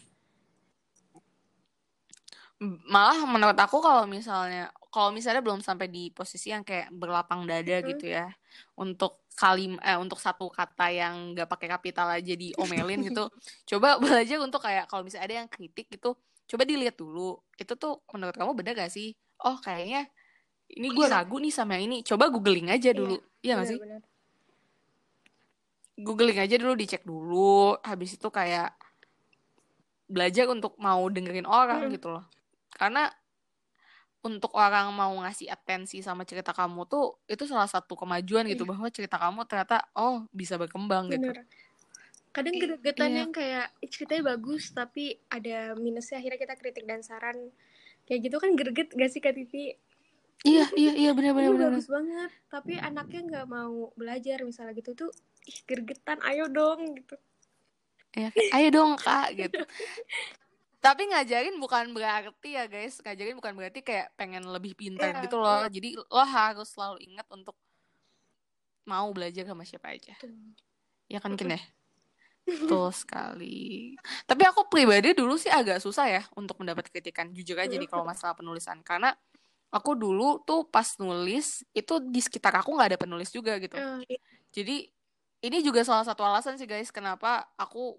malah menurut aku kalau misalnya kalau misalnya belum sampai di posisi yang kayak berlapang dada Hmm. gitu ya untuk kalim eh untuk satu kata yang nggak pakai kapital aja diomelin gitu coba belajar untuk kayak kalau misalnya ada yang kritik gitu coba dilihat dulu. Itu tuh menurut kamu bener gak sih? Oh kayaknya ini gue Iya. ragu nih sama yang ini. Coba googling aja dulu. Iya gak sih? googling aja dulu dicek dulu. Habis itu kayak belajar untuk mau dengerin orang Mm. gitu loh karena untuk orang mau ngasih atensi sama cerita kamu tuh itu salah satu kemajuan gitu Iya. bahwa cerita kamu ternyata oh bisa berkembang gitu Bener. Kadang gregetan Iya. yang kayak "Ih, ceritanya bagus tapi ada minusnya akhirnya kita kritik dan saran kayak gitu kan greget gak sih Kak Titi? iya iya iya benar benar benar bagus banget tapi anaknya nggak mau belajar misalnya gitu tuh ih gregetan ayo dong gitu. ya ayo dong kak gitu tapi ngajarin bukan berarti ya guys ngajarin bukan berarti kayak pengen lebih pintar Iya, gitu loh jadi lo harus selalu ingat untuk mau belajar sama siapa aja ya kan Kin ya Betul sekali. Tapi aku pribadi dulu sih agak susah ya untuk mendapat kritikan. Jujur aja nih kalau masalah penulisan. Karena aku dulu tuh pas nulis, itu di sekitar aku nggak ada penulis juga gitu. Eh, iya. Jadi ini juga salah satu alasan sih guys kenapa aku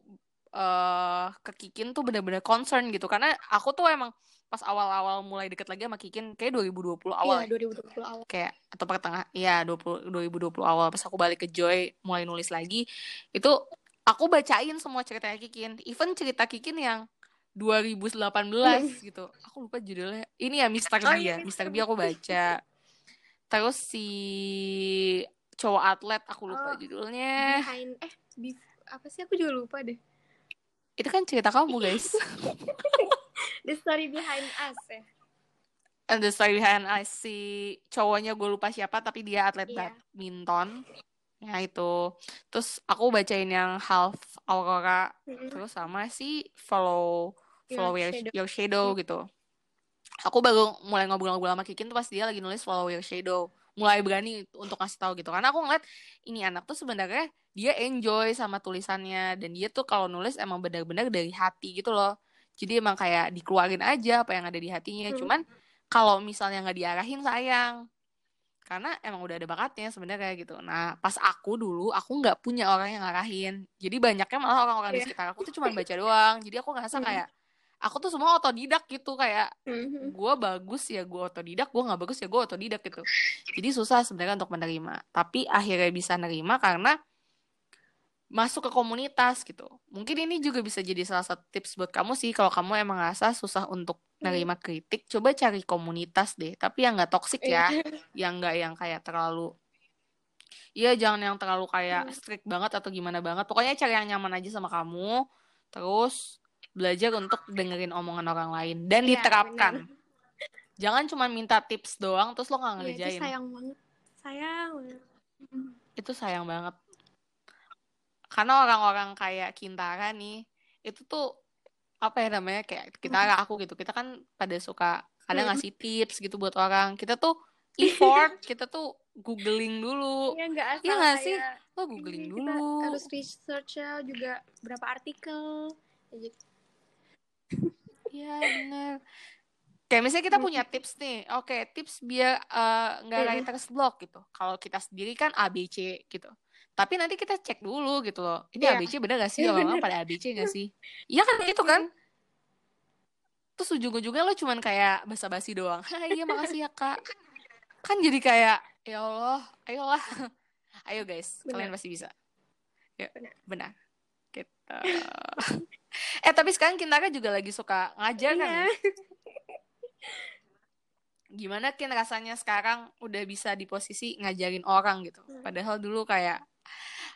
eh ke Kikin tuh bener-bener concern gitu. Karena aku tuh emang pas awal-awal mulai deket lagi sama Kikin, kayak 2020 awal ya Iya 2020 awal. kayak atau pertengah ya 20 2020 awal pas aku balik ke Joy mulai nulis lagi itu aku bacain semua ceritanya Kikin even cerita Kikin yang 2018 gitu aku lupa judulnya ini ya Mr. Oh, B iya, ya. Mr. B aku baca terus si cowok atlet aku lupa Oh, judulnya Behind eh bef- apa sih aku juga lupa deh. Itu kan cerita kamu guys The story behind us ya. And the story behind us si cowoknya gue lupa siapa tapi dia atlet Iya. badminton ya itu terus aku bacain yang half aurora Mm-mm. terus sama si follow Your follow your, Shadow. your shadow gitu aku baru mulai ngobrol-ngobrol sama Kikin tuh pas dia lagi nulis follow your shadow mulai berani untuk ngasih tahu gitu. Karena aku ngeliat ini anak tuh sebenarnya dia enjoy sama tulisannya. Dan dia tuh kalau nulis emang benar-benar dari hati gitu loh. Jadi emang kayak dikeluarin aja apa yang ada di hatinya. Hmm. cuman kalau misalnya nggak diarahin sayang. Karena emang udah ada bakatnya sebenarnya gitu. Nah pas aku dulu aku nggak punya orang yang ngarahin. Jadi banyaknya malah orang-orang di Iya. sekitar aku tuh cuma baca doang. Jadi aku ngerasa Hmm. kayak aku tuh semua otodidak gitu kayak Mhm. gue bagus ya gue otodidak gue nggak bagus ya gue otodidak gitu. Jadi susah sebenarnya untuk menerima. Tapi akhirnya bisa nerima karena masuk ke komunitas gitu. Mungkin ini juga bisa jadi salah satu tips buat kamu sih kalau kamu emang ngerasa susah untuk nerima kritik coba cari komunitas deh. Tapi yang nggak toksik ya yang nggak yang kayak terlalu Iya jangan yang terlalu kayak Hmm. strict banget atau gimana banget. Pokoknya cari yang nyaman aja sama kamu. Terus belajar untuk dengerin omongan orang lain dan Iya, diterapkan benar. jangan cuma minta tips doang terus lo nggak Iya, itu ngerjain sayang banget. Sayang banget. Mm. itu sayang banget karena orang-orang kayak Kintara nih itu tuh apa ya namanya kayak Kintara aku gitu kita kan pada suka Hmm. ngasih tips gitu buat orang kita tuh effort kita tuh googling dulu Iya nggak asal Iya nggak sih? lo googling dulu Kita harus research-nya juga berapa artikel. Iya bener Kayak misalnya kita punya tips nih, oke tips biar eh, nggak Mm. writer's block gitu. Kalau kita sendiri kan ABC gitu. Tapi nanti kita cek dulu gitu loh. Ini Iya. ABC bener gak sih? Iya, Orang-orang bener. pada ABC gak sih? Iya kan gitu kan? Terus ujung-ujungnya lo cuman kayak basa-basi doang. Hai, iya makasih ya kak. Kan jadi kayak, ya Allah, ayolah. Ayo guys, kalian Benar. pasti bisa. Ya, Benar. benar. Gitu. Eh tapi sekarang Kintara juga lagi suka ngajar kan ya? Iya. gimana Kin rasanya sekarang udah bisa di posisi ngajarin orang gitu Hmm. padahal dulu kayak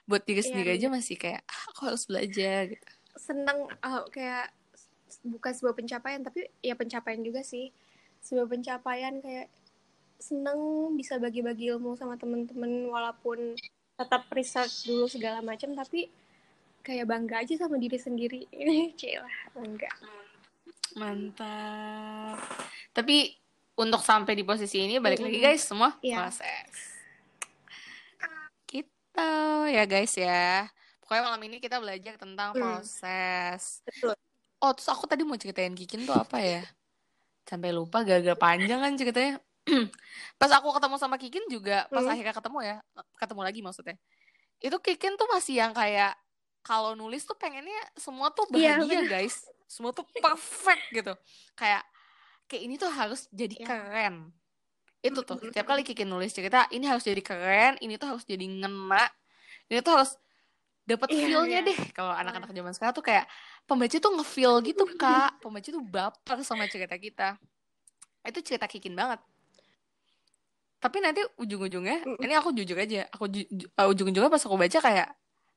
buat diri Iya, sendiri aja masih kayak ah, aku harus belajar gitu Seneng eh, kayak bukan sebuah pencapaian tapi ya pencapaian juga sih. Sebuah pencapaian kayak seneng bisa bagi-bagi ilmu sama temen-temen walaupun tetap research dulu segala macam tapi kayak bangga aja sama diri sendiri. Cila, bangga. mantap tapi untuk sampai di posisi ini balik lagi guys semua Iya. proses gitu ya guys ya pokoknya malam ini kita belajar tentang Hmm. proses Betul. oh terus aku tadi mau ceritain Kikin tuh apa ya sampai lupa gagal panjang kan ceritanya pas aku ketemu sama Kikin juga pas Hmm. akhirnya ketemu ya ketemu lagi maksudnya itu Kikin tuh masih yang kayak kalau nulis tuh pengennya semua tuh Iya, bahagia guys. Semua tuh perfect gitu. Kayak kayak ini tuh harus jadi Iya. keren. Itu tuh setiap kali Kikin nulis cerita ini harus jadi keren ini tuh harus jadi ngena ini tuh harus dapat Iya, feel-nya iya. deh. Kalau anak-anak zaman sekarang tuh kayak pembaca tuh nge-feel gitu kak. Pembaca tuh baper sama cerita kita. Itu cerita Kikin banget. Tapi nanti ujung-ujungnya ini aku jujur aja aku ju- ju- uh, ujung-ujungnya pas aku baca kayak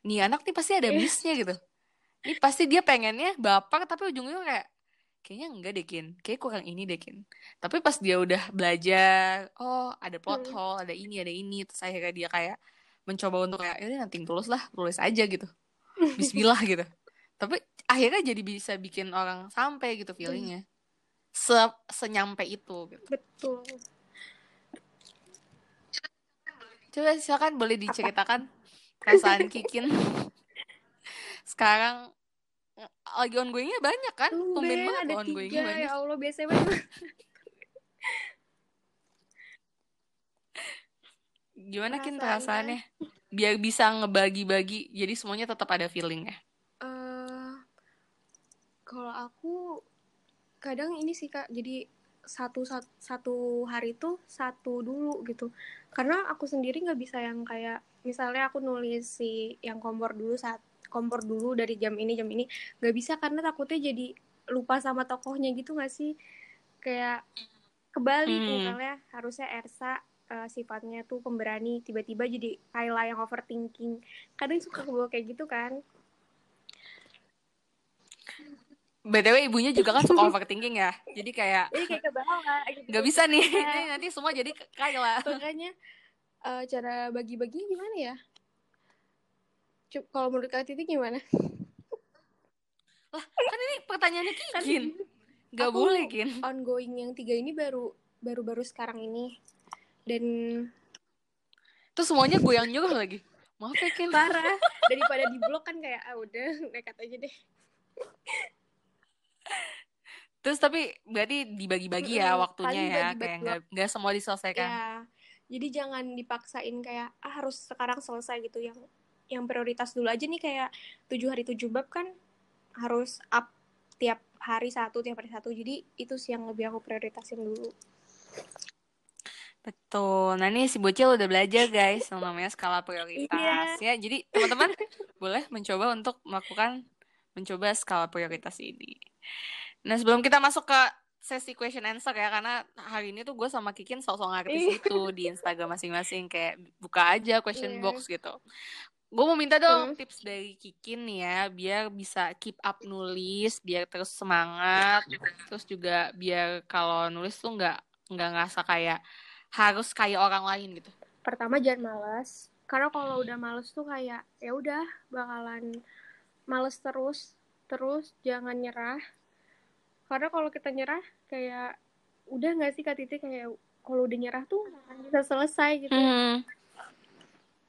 nih anak nih pasti ada missnya gitu. Ini pasti dia pengennya baper tapi ujung-ujungnya kayak kayaknya enggak deh Kin. Kayak kurang ini deh Kin. Tapi pas dia udah belajar oh ada plot Hmm. hole ada ini ada ini terus akhirnya dia kayak mencoba untuk kayak ini nanti tulus lah tulis aja gitu. Bismillah gitu. Tapi akhirnya jadi bisa bikin orang sampai gitu feelingnya. Se senyampe itu gitu. Betul. Coba silakan boleh diceritakan perasaan Kikin sekarang lagi ongoingnya banyak kan? Tumben banget ada ongoingnya tiga banyak. ya Allah biasanya banyak Gimana Kin Perasaannya? perasaannya? Biar bisa ngebagi-bagi, jadi semuanya tetap ada feelingnya. Eh, kalau aku kadang ini sih kak jadi satu satu, satu hari tuh satu dulu gitu. Karena aku sendiri nggak bisa yang kayak misalnya aku nulis si yang kompor dulu saat kompor dulu dari jam ini jam ini nggak bisa karena takutnya jadi lupa sama tokohnya gitu nggak sih? Kayak kebalik Hmm. misalnya harusnya Ersa eh, sifatnya tuh pemberani tiba-tiba jadi Kayla yang overthinking. Kadang suka kebawa kayak gitu kan BTW ibunya juga kan suka overthinking ya. Jadi kayak jadi kayak ke bawah gitu. nggak bisa nih, ini nanti semua jadi Kayla. makanya eh, cara bagi-bagi gimana ya Cuk, kalau menurut Kak Titi gimana? Lah, kan ini pertanyaannya Kan Kikin. Gak aku boleh, Kin. ongoing yang tiga ini baru baru-baru sekarang ini dan Terus semuanya gue yang nyuruh lagi. Maaf ya, Kin. parah daripada di blok kan kayak ah udah nekat aja deh Terus tapi berarti dibagi-bagi ya waktunya ya, kayak nggak nggak semua diselesaikan. ya jadi jangan dipaksain kayak ah harus sekarang selesai gitu yang yang prioritas dulu aja nih kayak tujuh hari tujuh bab kan harus up tiap hari satu tiap hari satu jadi itu sih yang lebih aku prioritasin dulu Betul. Nah ini si Bocil udah belajar guys yang namanya skala prioritas ya. Jadi teman-teman boleh mencoba untuk melakukan mencoba skala prioritas ini. Nah sebelum kita masuk ke sesi question answer ya karena hari ini tuh gue sama Kikin sosok artis Iya. gitu di Instagram masing-masing kayak buka aja question Iya. box gitu. Gue mau minta dong Hmm. tips dari Kikin nih ya biar bisa keep up nulis, biar terus semangat, terus juga biar kalau nulis tuh nggak nggak ngerasa kayak harus kayak orang lain gitu. pertama jangan malas karena kalau udah males tuh kayak ya udah bakalan males terus terus jangan nyerah karena kalau kita nyerah kayak udah nggak sih kak Titi? Kayak kalau udah nyerah tuh bisa selesai gitu. Hmm.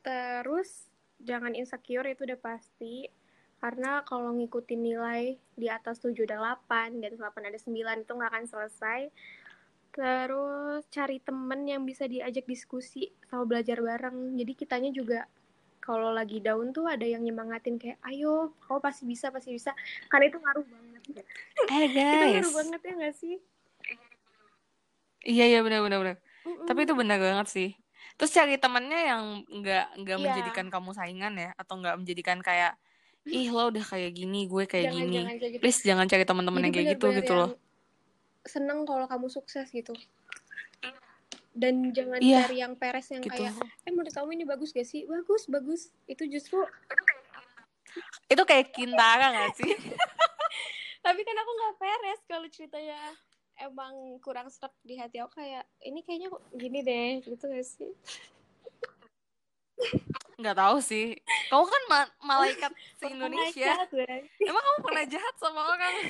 terus jangan insecure itu udah pasti. Karena kalau ngikutin nilai di atas 7 ada 8 di atas 8 ada 9 itu nggak akan selesai. Terus cari temen yang bisa diajak diskusi sama belajar bareng. Jadi kitanya juga kalau lagi down tuh ada yang nyemangatin kayak ayo kau pasti bisa pasti bisa. Karena itu ngaruh banget Eh itu guys. ngaruh banget ya nggak sih Iya iya benar benar benar. Tapi itu benar banget sih. Terus cari temennya yang nggak nggak Iya. menjadikan kamu saingan ya atau nggak menjadikan kayak ih lo udah kayak gini gue kayak jangan gini. jangan kayak gitu Please jangan cari teman-teman yang kayak gitu gitu loh. seneng kalau kamu sukses gitu dan jangan Iya, cari yang peres yang Gitu. kayak eh menurut kamu ini bagus gak sih bagus bagus itu justru Itu kayak Kintara gak sih? tapi kan aku nggak peres kalau ceritanya emang kurang serak di hati aku kayak ini kayaknya kok gini deh gitu gak sih Nggak tahu sih. Kamu kan ma- malaikat se Indonesia. Jahat, Bray. Emang kamu pernah jahat sama orang?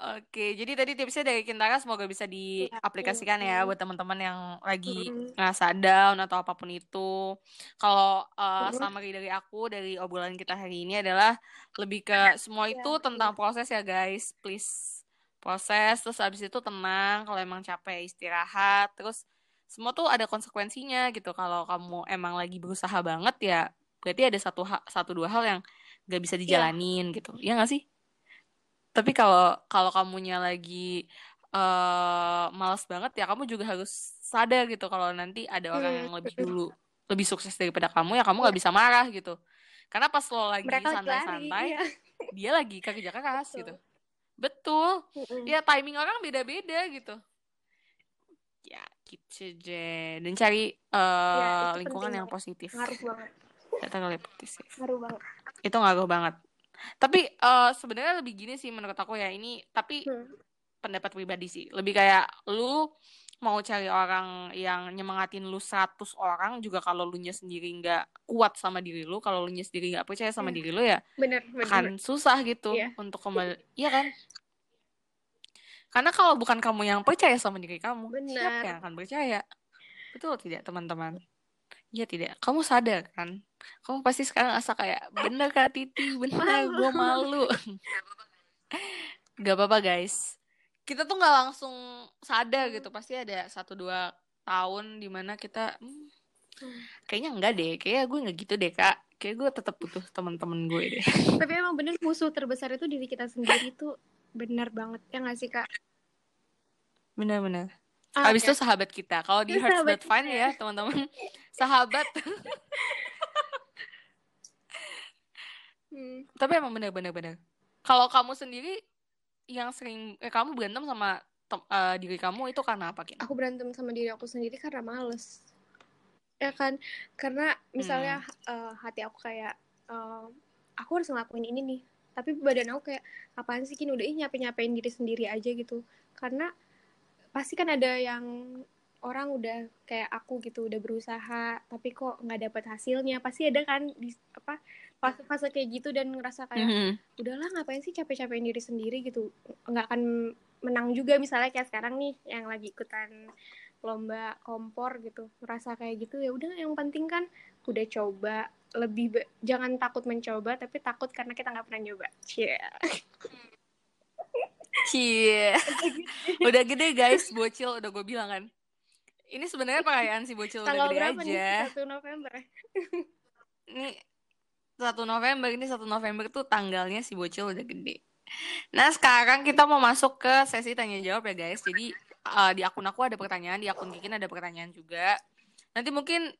Oke, jadi tadi tipsnya dari Kintara semoga bisa diaplikasikan ya buat teman-teman yang lagi ngerasa down atau apa pun itu. Kalau uh, summary dari aku dari obrolan kita hari ini adalah lebih ke semua itu Ya, tentang proses ya guys. Please proses terus abis itu tenang kalau emang capek istirahat terus semua tuh ada konsekuensinya gitu kalau kamu emang lagi berusaha banget ya berarti ada satu satu dua hal yang gak bisa iya. dijalanin yeah. gitu ya gak sih tapi kalau kalau kamunya lagi uh, malas banget ya kamu juga harus sadar gitu kalau nanti ada orang hmm, yang lebih dulu lebih sukses daripada kamu ya kamu nggak iya. bisa marah gitu. Karena pas lo lagi santai-santai iya. dia lagi kerja keras gitu. Betul. Ya timing orang beda-beda gitu. Ya gitu deh dan cari uh, ya, lingkungan yang positif. Ngaruh banget. Ngaruh banget. Itu ngaruh banget tapi uh, sebenarnya lebih gini sih menurut aku ya ini tapi hmm. pendapat pribadi sih lebih kayak lu mau cari orang yang nyemangatin lu 100 orang juga kalau lu nya sendiri nggak kuat sama diri lu kalau lu nya sendiri nggak percaya sama hmm. diri lu ya bener, bener, kan susah gitu yeah. untuk kembali iya kan karena kalau bukan kamu yang percaya sama diri kamu bener. siapa yang akan percaya betul tidak teman-teman Iya tidak. Kamu sadar kan? Kamu pasti sekarang asa kayak bener kak Titi bener gue malu. Gak apa-apa guys. Kita tuh nggak langsung sadar gitu. Pasti ada satu dua tahun di mana kita hmm, kayaknya enggak deh. Kayak gue nggak gitu deh kak. Kayak gue tetap butuh teman-teman gue deh. Tapi emang bener musuh terbesar itu diri kita sendiri tuh bener banget. Ya nggak sih kak? Bener-bener ah, abis okay. itu sahabat kita kalau di Hearts But Fine ya teman-teman sahabat hmm. tapi emang bener-bener bener kalau kamu sendiri yang sering eh, kamu berantem sama uh, diri kamu itu karena apa Kin? Aku berantem sama diri aku sendiri karena males. Ya kan? Karena misalnya hmm. uh, hati aku kayak uh, aku harus ngelakuin ini nih. Tapi badan aku kayak apaan sih Kin udah ini nyapain diri sendiri aja gitu. Karena pasti kan ada yang orang udah kayak aku gitu udah berusaha tapi kok nggak dapat hasilnya. Pasti ada kan di apa fase-fase kayak gitu dan ngerasa kayak mm -hmm. udahlah ngapain sih capek-capekin diri sendiri? gitu. Nggak akan menang juga misalnya kayak sekarang nih yang lagi ikutan lomba kompor gitu. Ngerasa kayak gitu ya udah yang penting kan udah coba. Lebih jangan takut mencoba tapi takut karena kita nggak pernah nyoba. Cie yeah. Cie udah gede guys bocil udah gue bilang kan ini sebenarnya perayaan si bocil udah gede aja nih? 1 November ini 1 November ini 1 November tuh tanggalnya si bocil udah gede. Nah sekarang kita mau masuk ke sesi tanya jawab ya guys. Jadi uh, di akun aku ada pertanyaan, di akun Kikin ada pertanyaan juga. Nanti mungkin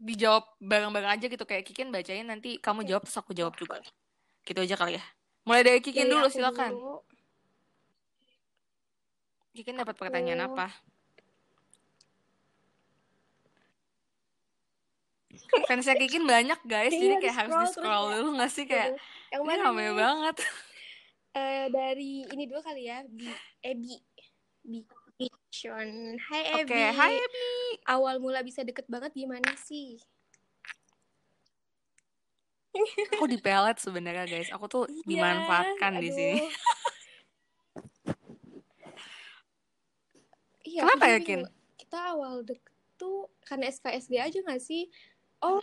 dijawab bareng-bareng aja gitu kayak Kikin bacain nanti kamu jawab terus aku jawab juga. Gitu aja kali ya. Mulai dari Kikin ya, dulu silakan. Dulu. Kikin dapat pertanyaan apa? fansnya Kikin banyak guys. Iya, jadi kayak harus di scroll dulu nggak sih? Kayak yang mana rame nih? banget. Uh, dari ini dulu kali ya. Bi Ebi Bi. Fiction Hai Ebi Oke okay, Hai Ebi Awal mula bisa deket banget gimana sih? Aku di pelet sebenarnya guys. Aku tuh iya, dimanfaatkan aduh. di sini iya, kenapa yakin kita awal deket tuh karena SKSD aja gak sih? Oh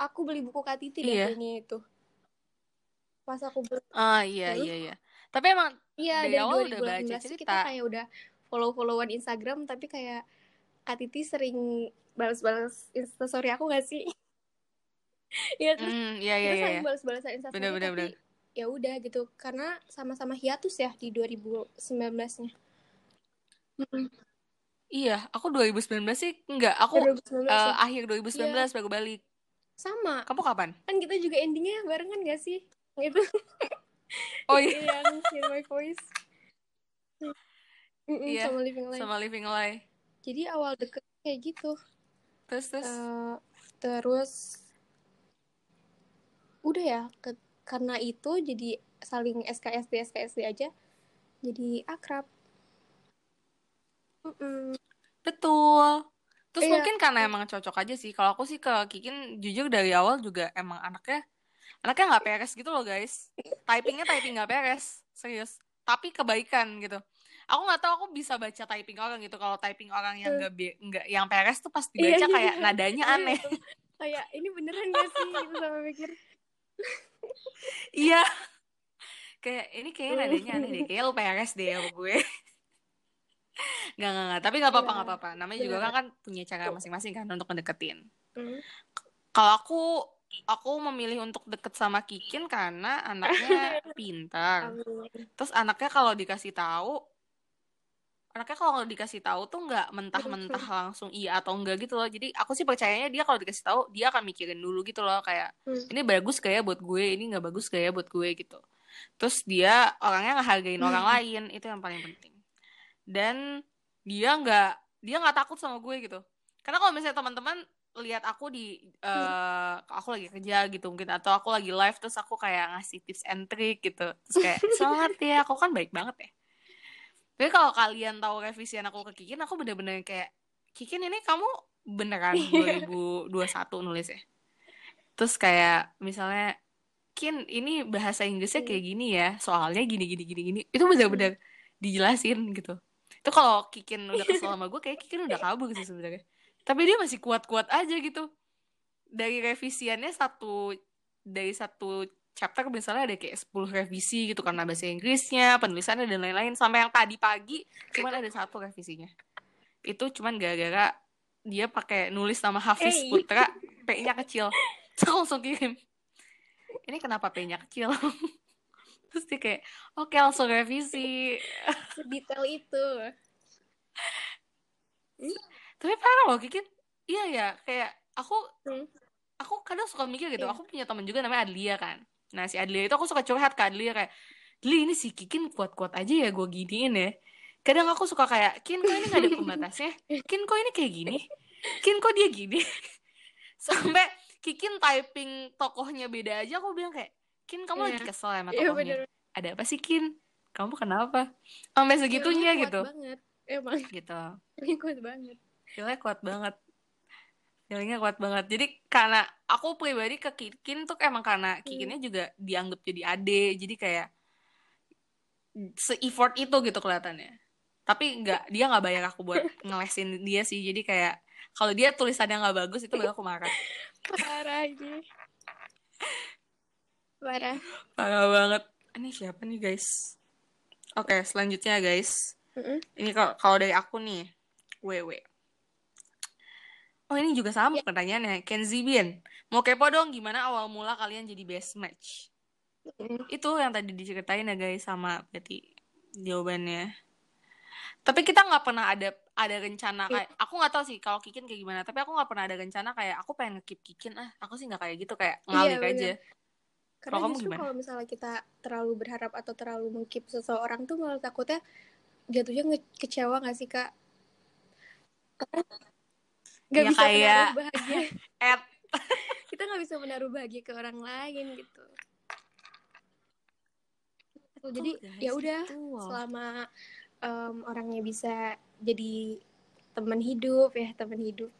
aku beli buku Katiti iya. kayaknya itu. Pas aku beli ah iya iya iya. Tapi emang iya dari, dari awal udah baca cerita kita kayak udah follow followan Instagram tapi kayak Katiti sering balas-balas instastory aku gak sih? Iya terus mm, iya, iya, terus iya, iya. balas-balasan instastory bener, bener, tapi ya udah gitu karena sama-sama hiatus ya di 2019-nya. Mm Iya, aku 2019 sih enggak. Aku 2019 uh, eh, akhir 2019 iya. baru balik. Sama. Kamu kapan? Kan kita juga endingnya barengan gak sih? Gitu. Oh iya. yang Hear My Voice. Mm -mm, iya, sama Living Life. Sama Living Life. Jadi awal deket kayak gitu. Terus terus. Uh, terus udah ya ke, karena itu jadi saling SKSD SKSD aja jadi akrab Mm-mm. Betul. Terus iya. mungkin karena emang cocok aja sih. Kalau aku sih ke Kikin jujur dari awal juga emang anaknya anaknya nggak peres gitu loh guys. Typingnya typing nggak peres, serius. Tapi kebaikan gitu. Aku nggak tahu aku bisa baca typing orang gitu. Kalau typing orang yang nggak nggak yang peres tuh pasti iya, baca iya, kayak iya. nadanya iya, aneh. kayak ini beneran gak sih gitu sama mikir. iya. kayak ini kayaknya nadanya aneh deh kayak lu PRS deh sama gue Gak, gak, gak. Tapi gak apa-apa, Iya. gak apa-apa. Namanya juga kan, kan punya cara masing-masing kan untuk ngedeketin. Hmm. Kalau aku, aku memilih untuk deket sama Kikin karena anaknya pintar. Terus anaknya kalau dikasih tahu, anaknya kalau dikasih tahu tuh nggak mentah-mentah langsung iya atau enggak gitu loh. Jadi aku sih percayanya dia kalau dikasih tahu dia akan mikirin dulu gitu loh kayak Hmm. ini bagus kayak buat gue, ini nggak bagus kayak buat gue gitu. Terus dia orangnya ngehargain orang Hmm. lain itu yang paling penting. Dan dia nggak dia nggak takut sama gue gitu. Karena kalau misalnya teman-teman lihat aku di eh, aku lagi kerja gitu mungkin atau aku lagi live terus aku kayak ngasih tips and trick gitu. Terus kayak semangat ya aku kan baik banget ya. Tapi kalau kalian tahu revisian aku ke Kikin aku bener-bener kayak Kikin ini kamu beneran 2021 nulis ya? Terus kayak misalnya Kin ini bahasa Inggrisnya kayak gini ya soalnya gini gini gini gini. Itu bener-bener dijelasin gitu itu kalau Kikin udah kesel sama gue kayak Kikin udah kabur sih sebenarnya. Tapi dia masih kuat-kuat aja gitu. Dari revisiannya satu dari satu chapter misalnya ada kayak 10 revisi gitu karena bahasa Inggrisnya penulisannya dan lain-lain. Sampai yang tadi pagi cuman ada satu revisinya. Itu cuman gara-gara dia pakai nulis nama Hafiz Hey. Putra P-nya kecil. Terus aku langsung kirim. Ini kenapa P-nya kecil terus dia kayak oke langsung revisi. Sedetail itu. tapi parah loh Kikin iya ya kayak aku Hmm. aku kadang suka mikir gitu. Iya. aku punya temen juga namanya Adlia kan. Nah si Adlia itu aku suka curhat ke Adlia kayak Dli ini si Kikin kuat-kuat aja ya gue giniin ya. Kadang aku suka kayak Kin kok ini gak ada pembatasnya? Kin kok ini kayak gini? Kin kok dia gini? Sampai Kikin typing tokohnya beda aja aku bilang kayak Kin kamu lagi Iya. kesel ya sama Iya tokohnya bener. ada apa sih Kin? Kamu kenapa? Sampai segitunya Feelnya kuat gitu banget. Emang. Gitu. Feelnya kuat banget. feelnya kuat banget. Feelingnya kuat banget. Jadi karena aku pribadi ke Kikin tuh emang karena Kikinnya juga dianggap jadi ade. Jadi kayak se-effort itu gitu kelihatannya. Tapi nggak dia nggak bayar aku buat ngelesin dia sih. Jadi kayak kalau dia tulisannya nggak bagus itu baru aku marah. Parah ini. Parah. parah banget. Ini siapa nih guys? Oke selanjutnya guys. Mm-mm. ini kalau kalau dari aku nih WW oh ini juga sama pertanyaannya. Kenzi Bien mau kepo dong gimana awal mula kalian jadi best match? Mm. itu yang tadi diceritain ya guys sama berarti jawabannya. Tapi kita nggak pernah ada ada rencana kayak aku nggak tahu sih kalau Kikin kayak gimana tapi aku nggak pernah ada rencana kayak aku pengen ngekip Kikin. Ah aku sih nggak kayak gitu kayak ngalir bener. aja Karena Kalau kamu justru gimana? kalau misalnya kita terlalu berharap atau terlalu mengkip seseorang tuh malah takutnya jatuhnya nge- kecewa gak sih kak? Gak Ya bisa kayak- menaruh bahagia. Kita nggak bisa menaruh bahagia ke orang lain gitu. Tuh, jadi ya udah selama em, orangnya bisa jadi teman hidup ya teman hidup.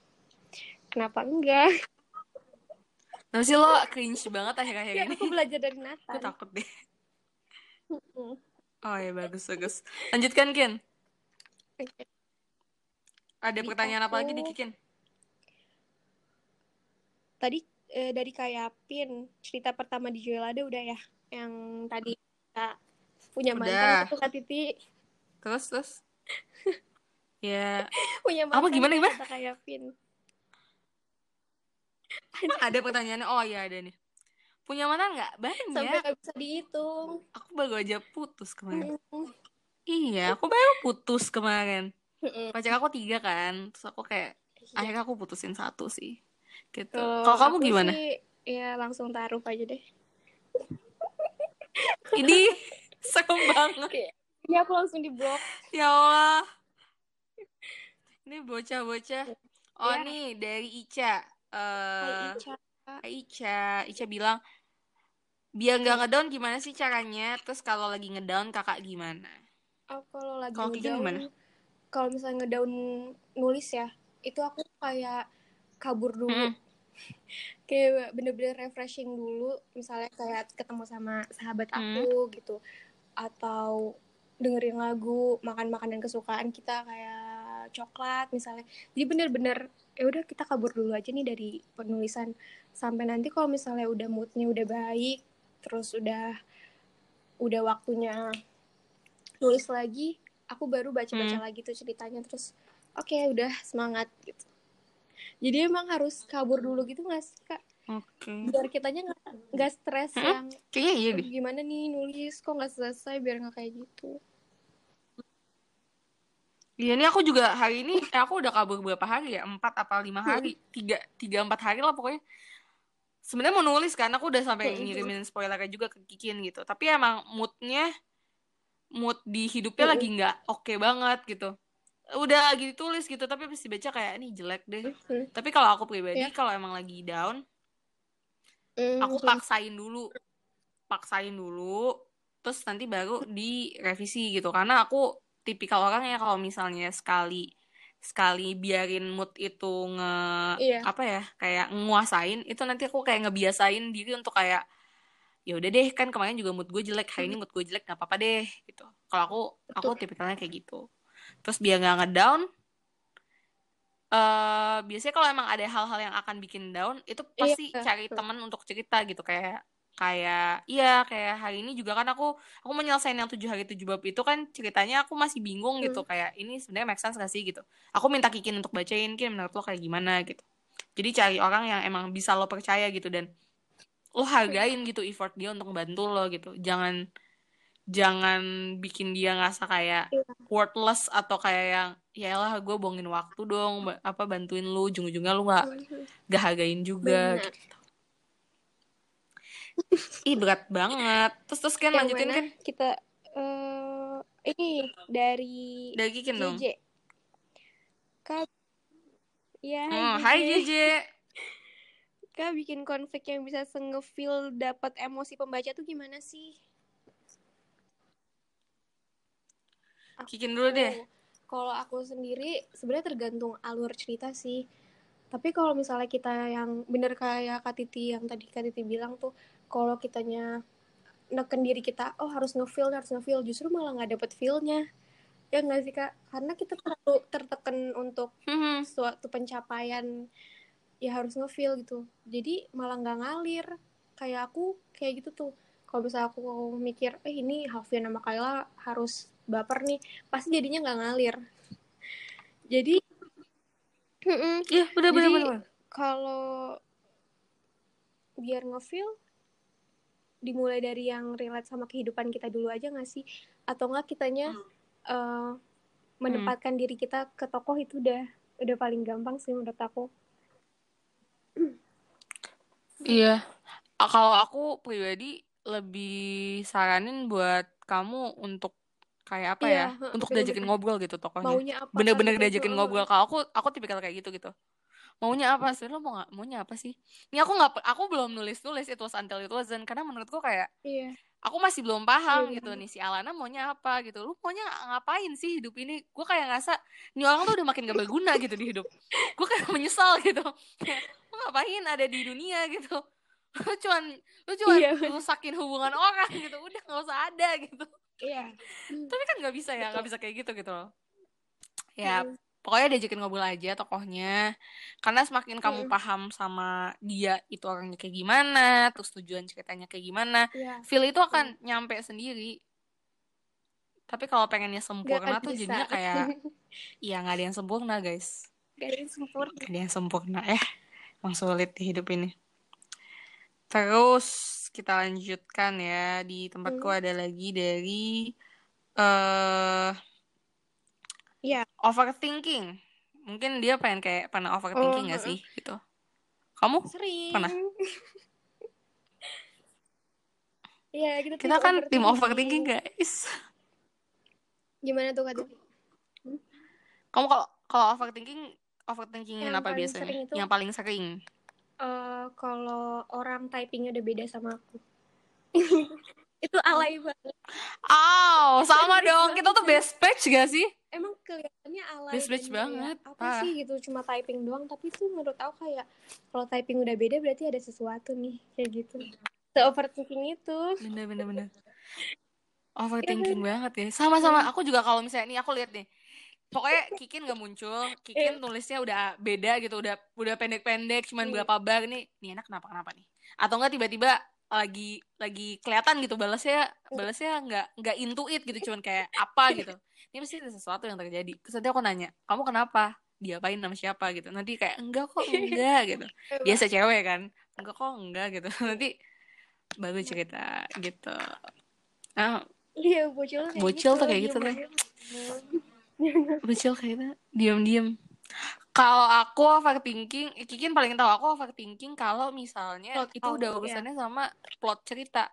Kenapa enggak? Kenapa sih lo cringe banget akhir-akhir Ya ini. aku belajar dari Nathan. takut deh. Oh ya bagus bagus. Lanjutkan Kin. Ada Di pertanyaan apa lagi aku- di Kikin tadi eh, dari kayak Pin cerita pertama di Joelada udah ya? Yang tadi kita punya Udah. mantan itu Kak Titi. Terus terus? Ya. Punya Apa, mantan gimana, gimana? kata kayak Pin ada pertanyaannya oh ya ada nih. Punya mantan nggak? Sampai banyak nggak bisa dihitung. Aku baru aja putus kemarin. Mm. iya aku baru putus kemarin. Mm-mm. pacar aku tiga kan terus aku kayak Iya. akhirnya aku putusin satu sih. Gitu. Kalau kalau kamu gimana? sih, ya langsung taruh aja deh. Ini serem banget. Ini aku langsung di blok ya Allah. Ini bocah-bocah. Oh Ya. nih dari Ica eh Hai Ica Hai Ica Ica bilang biar nggak ngedown gimana sih caranya terus kalau lagi ngedown kakak gimana Oh, kalau lagi Kalau Kiki ngedown, gimana? kalau misalnya ngedown nulis ya, itu aku kayak kabur dulu. Mm. Kayak bener-bener refreshing dulu, misalnya kayak ketemu sama sahabat Hmm. aku gitu. Atau dengerin lagu, makan makanan kesukaan kita kayak coklat misalnya. Jadi bener-bener ya udah kita kabur dulu aja nih dari penulisan sampai nanti kalau misalnya udah moodnya udah baik, terus udah udah waktunya nulis lagi aku baru baca-baca Hmm. lagi tuh ceritanya terus oke udah semangat gitu jadi emang harus kabur dulu gitu nggak sih kak Oke. biar kitanya nggak stres Hmm. yang Kayaknya iya "Aduh, deh. gimana nih nulis kok nggak selesai biar nggak kayak gitu Iya, ini aku juga hari ini, eh, aku udah kabur berapa hari ya? Empat apa lima Hmm. hari? Tiga, tiga empat hari lah pokoknya. Sebenarnya mau nulis kan, aku udah sampai Hmm. ngirimin spoilernya juga ke Kikin gitu. Tapi emang moodnya, mood di hidupnya Hmm. lagi nggak oke banget gitu. Udah lagi ditulis gitu, tapi pas dibaca kayak ini jelek deh. Hmm. Tapi kalau aku pribadi, Ya. kalau emang lagi down, aku paksain dulu paksain dulu terus nanti baru direvisi gitu karena aku tipikal orang ya kalau misalnya sekali sekali biarin mood itu nge Iya. apa ya kayak nguasain itu nanti aku kayak ngebiasain diri untuk kayak ya udah deh kan kemarin juga mood gue jelek hari ini mood gue jelek nggak apa-apa deh gitu kalau aku aku Betul. tipikalnya kayak gitu terus biar nggak ngedown eh biasanya kalau emang ada hal-hal yang akan bikin down itu pasti Iya, cari betul. teman untuk cerita gitu kayak kayak iya kayak hari ini juga kan aku aku menyelesaikan yang tujuh hari tujuh bab itu kan ceritanya aku masih bingung gitu Hmm. kayak ini sebenarnya make sense gak sih gitu aku minta Kikin untuk bacain Kin menurut lo kayak gimana gitu jadi cari orang yang emang bisa lo percaya gitu dan lo hargain gitu effort dia untuk membantu lo gitu jangan jangan bikin dia ngerasa kayak Iya. worthless atau kayak yang ya lah gue bohongin waktu dong apa bantuin lu ujung-ujungnya lu nggak Hmm. gak hargain juga Benar. gitu ih berat banget. Terus terus kan yang lanjutin kan kita eh ini dari dari Kikin dong JJ kak ya oh, hai JJ kak bikin konflik yang bisa sengefeel dapat emosi pembaca tuh gimana sih? Kikin dulu deh. Kalau aku sendiri sebenarnya tergantung alur cerita sih. Tapi kalau misalnya kita yang bener kayak Kak Titi yang tadi Kak Titi bilang tuh, kalau kitanya neken diri kita, oh harus ngefeel, harus ngefeel, justru malah nggak dapet feel-nya. Ya nggak sih Kak? Karena kita terlalu tertekan untuk Hmm, suatu pencapaian, ya harus ngefeel gitu. Jadi malah nggak ngalir. Kayak aku, kayak gitu tuh. Kalau misalnya aku mikir, eh ini Halfian sama Kayla harus baper nih, pasti jadinya nggak ngalir. Jadi, iya bener bener kalau biar ngefeel, dimulai dari yang relate sama kehidupan kita dulu aja nggak sih? Atau nggak kitanya eh, Hmm. menempatkan diri kita ke tokoh itu udah udah paling gampang sih menurut aku. iya kalau aku pribadi lebih saranin buat kamu untuk kayak apa Iya, ya untuk bener-bener. diajakin ngobrol gitu tokohnya bener-bener gitu. diajakin ngobrol kalau aku aku tipikal kayak gitu gitu maunya apa sih? Lo mau nggak maunya apa sih? Ini aku nggak aku belum nulis nulis it was until it wasn't. Karena menurutku kayak Iya. aku masih belum paham Iya, gitu nih si Alana maunya apa gitu. Lu maunya ngapain sih hidup ini? Gue kayak ngerasa ini orang tuh udah makin gak berguna gitu di hidup. Gue kayak menyesal gitu. Lu ngapain ada di dunia gitu? Lu cuman lu cuman Iya. rusakin hubungan orang gitu. Udah nggak usah ada gitu. Iya. tapi kan nggak bisa ya nggak bisa kayak gitu gitu loh. Ya. Pokoknya diajakin ngobrol aja tokohnya karena semakin kamu Mm. paham sama dia itu orangnya kayak gimana terus tujuan ceritanya kayak gimana Iya. feel itu akan nyampe sendiri tapi kalau pengennya sempurna tuh bisa. jadinya kayak ya nggak ada yang sempurna guys Gak ada yang sempurna. Gak ada yang sempurna eh emang sulit di hidup ini terus kita lanjutkan ya di tempatku Hmm. ada lagi dari eh Iya. overthinking. Mungkin dia pengen kayak pernah overthinking Oh, gak sih gitu. Kamu? Sering. Pernah? Iya, kita, kita kan tim overthinking guys Gimana tuh Kak? kamu kalau kalau overthinking overthinkingin Yang apa biasanya? itu- yang paling sering? Eh, kalau orang typingnya udah beda sama aku. itu alay banget. Aw, sama dong. Kita tuh best batch gak sih? Emang kelihatannya alay. Best kayak, banget, Apa sih gitu cuma typing doang, tapi itu menurut aku kayak kalau typing udah beda berarti ada sesuatu nih kayak gitu. Se overthinking itu. Bener, bener, bener. Overthinking banget ya. Sama-sama. Aku juga kalau misalnya ini aku lihat nih. Pokoknya Kikin gak muncul. Kikin tulisnya udah beda gitu. Udah udah pendek-pendek. Cuman Iya. berapa bar nih. Nih enak kenapa-kenapa nih. Atau enggak tiba-tiba lagi lagi kelihatan gitu balasnya balasnya nggak nggak intuit gitu cuman kayak apa gitu. Ini mesti ada sesuatu yang terjadi. Terus nanti aku nanya kamu kenapa? Diapain sama siapa? gitu. Nanti kayak enggak kok enggak gitu. Biasa cewek kan. Enggak kok enggak gitu. Nanti baru cerita gitu. Nah iya bocil kayak bocil gitu, tuh kayak gitu diem tuh bocil kayak gitu diem diem kalau aku overthinking Kikin paling tahu aku overthinking kalau misalnya Plot itu hole, udah ya. urusannya sama plot cerita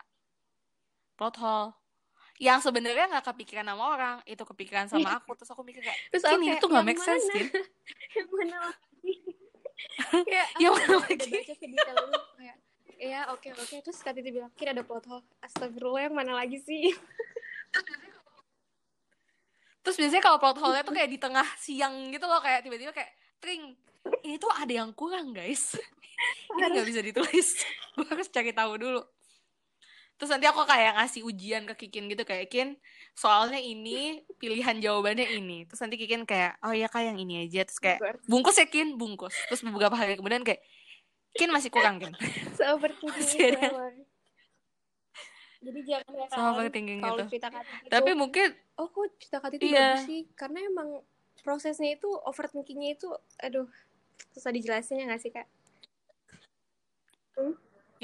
plot hole. Yang sebenarnya nggak kepikiran sama orang itu kepikiran sama aku. Terus aku mikir kayak Terus aku ini kayak, tuh nggak make sense? Kin. Yang mana lagi? Kayak Yang mana lagi? baca kayak ya oke oke. Terus kata dia bilang kira ada plot hole. Astagfirullah yang mana lagi sih? Terus biasanya kalau plot hole-nya tuh kayak di tengah siang gitu loh kayak tiba-tiba kayak tring ini tuh ada yang kurang guys. Ini nggak bisa ditulis. Gue harus cari tahu dulu. Terus nanti aku kayak ngasih ujian ke Kikin gitu kayak Kin soalnya ini pilihan jawabannya ini. Terus nanti Kikin kayak oh ya kak yang ini aja. Terus kayak bungkus. Ya Kin? Bungkus. Terus beberapa hari kemudian kayak Kin masih kurang Kin. Seoverthinking Masih ada. jadi jangan heran kalau gitu. cerita kata itu tapi mungkin oh kok cerita kata itu Iya. bagus sih? Karena emang prosesnya itu overthinkingnya itu aduh susah dijelasin ya nggak sih kak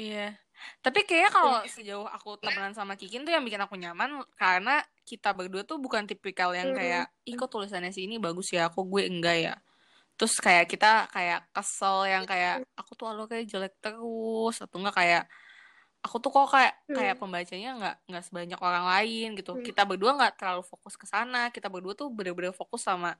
Iya. Tapi kayaknya kalau sejauh aku temenan sama Kikin tuh yang bikin aku nyaman karena kita berdua tuh bukan tipikal yang Hmm. kayak ih kok tulisannya si ini bagus ya, aku gue enggak ya. Terus kayak kita kayak kesel yang kayak aku tuh lo kayak jelek terus atau enggak kayak aku tuh kok kayak Hmm. kayak pembacanya nggak nggak sebanyak orang lain gitu. Hmm. Kita berdua nggak terlalu fokus ke sana. Kita berdua tuh bener-bener fokus sama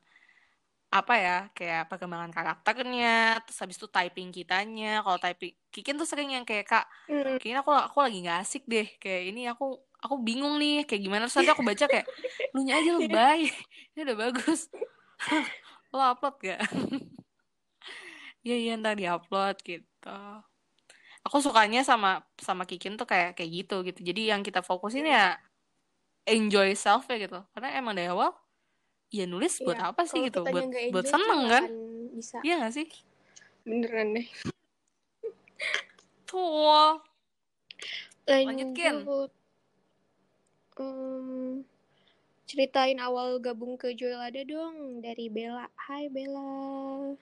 apa ya kayak perkembangan karakternya terus habis itu typing kitanya kalau typing Kikin tuh sering yang kayak kak Hmm. kayaknya aku aku lagi nggak asik deh kayak ini aku aku bingung nih kayak gimana terus nanti aku baca kayak lu nya aja lebih baik ini udah bagus lo upload gak iya iya ntar di upload gitu aku sukanya sama sama Kikin tuh kayak kayak gitu gitu. Jadi yang kita fokusin ya enjoy self ya gitu. Karena emang dari awal ya nulis buat Iya, apa sih gitu? buat buat seneng kan? bisa. Iya gak sih? Beneran deh. Tuh. Lanjut, Lanjutkin. Em, ceritain awal gabung ke Joelada dong dari Bella. Hai Bella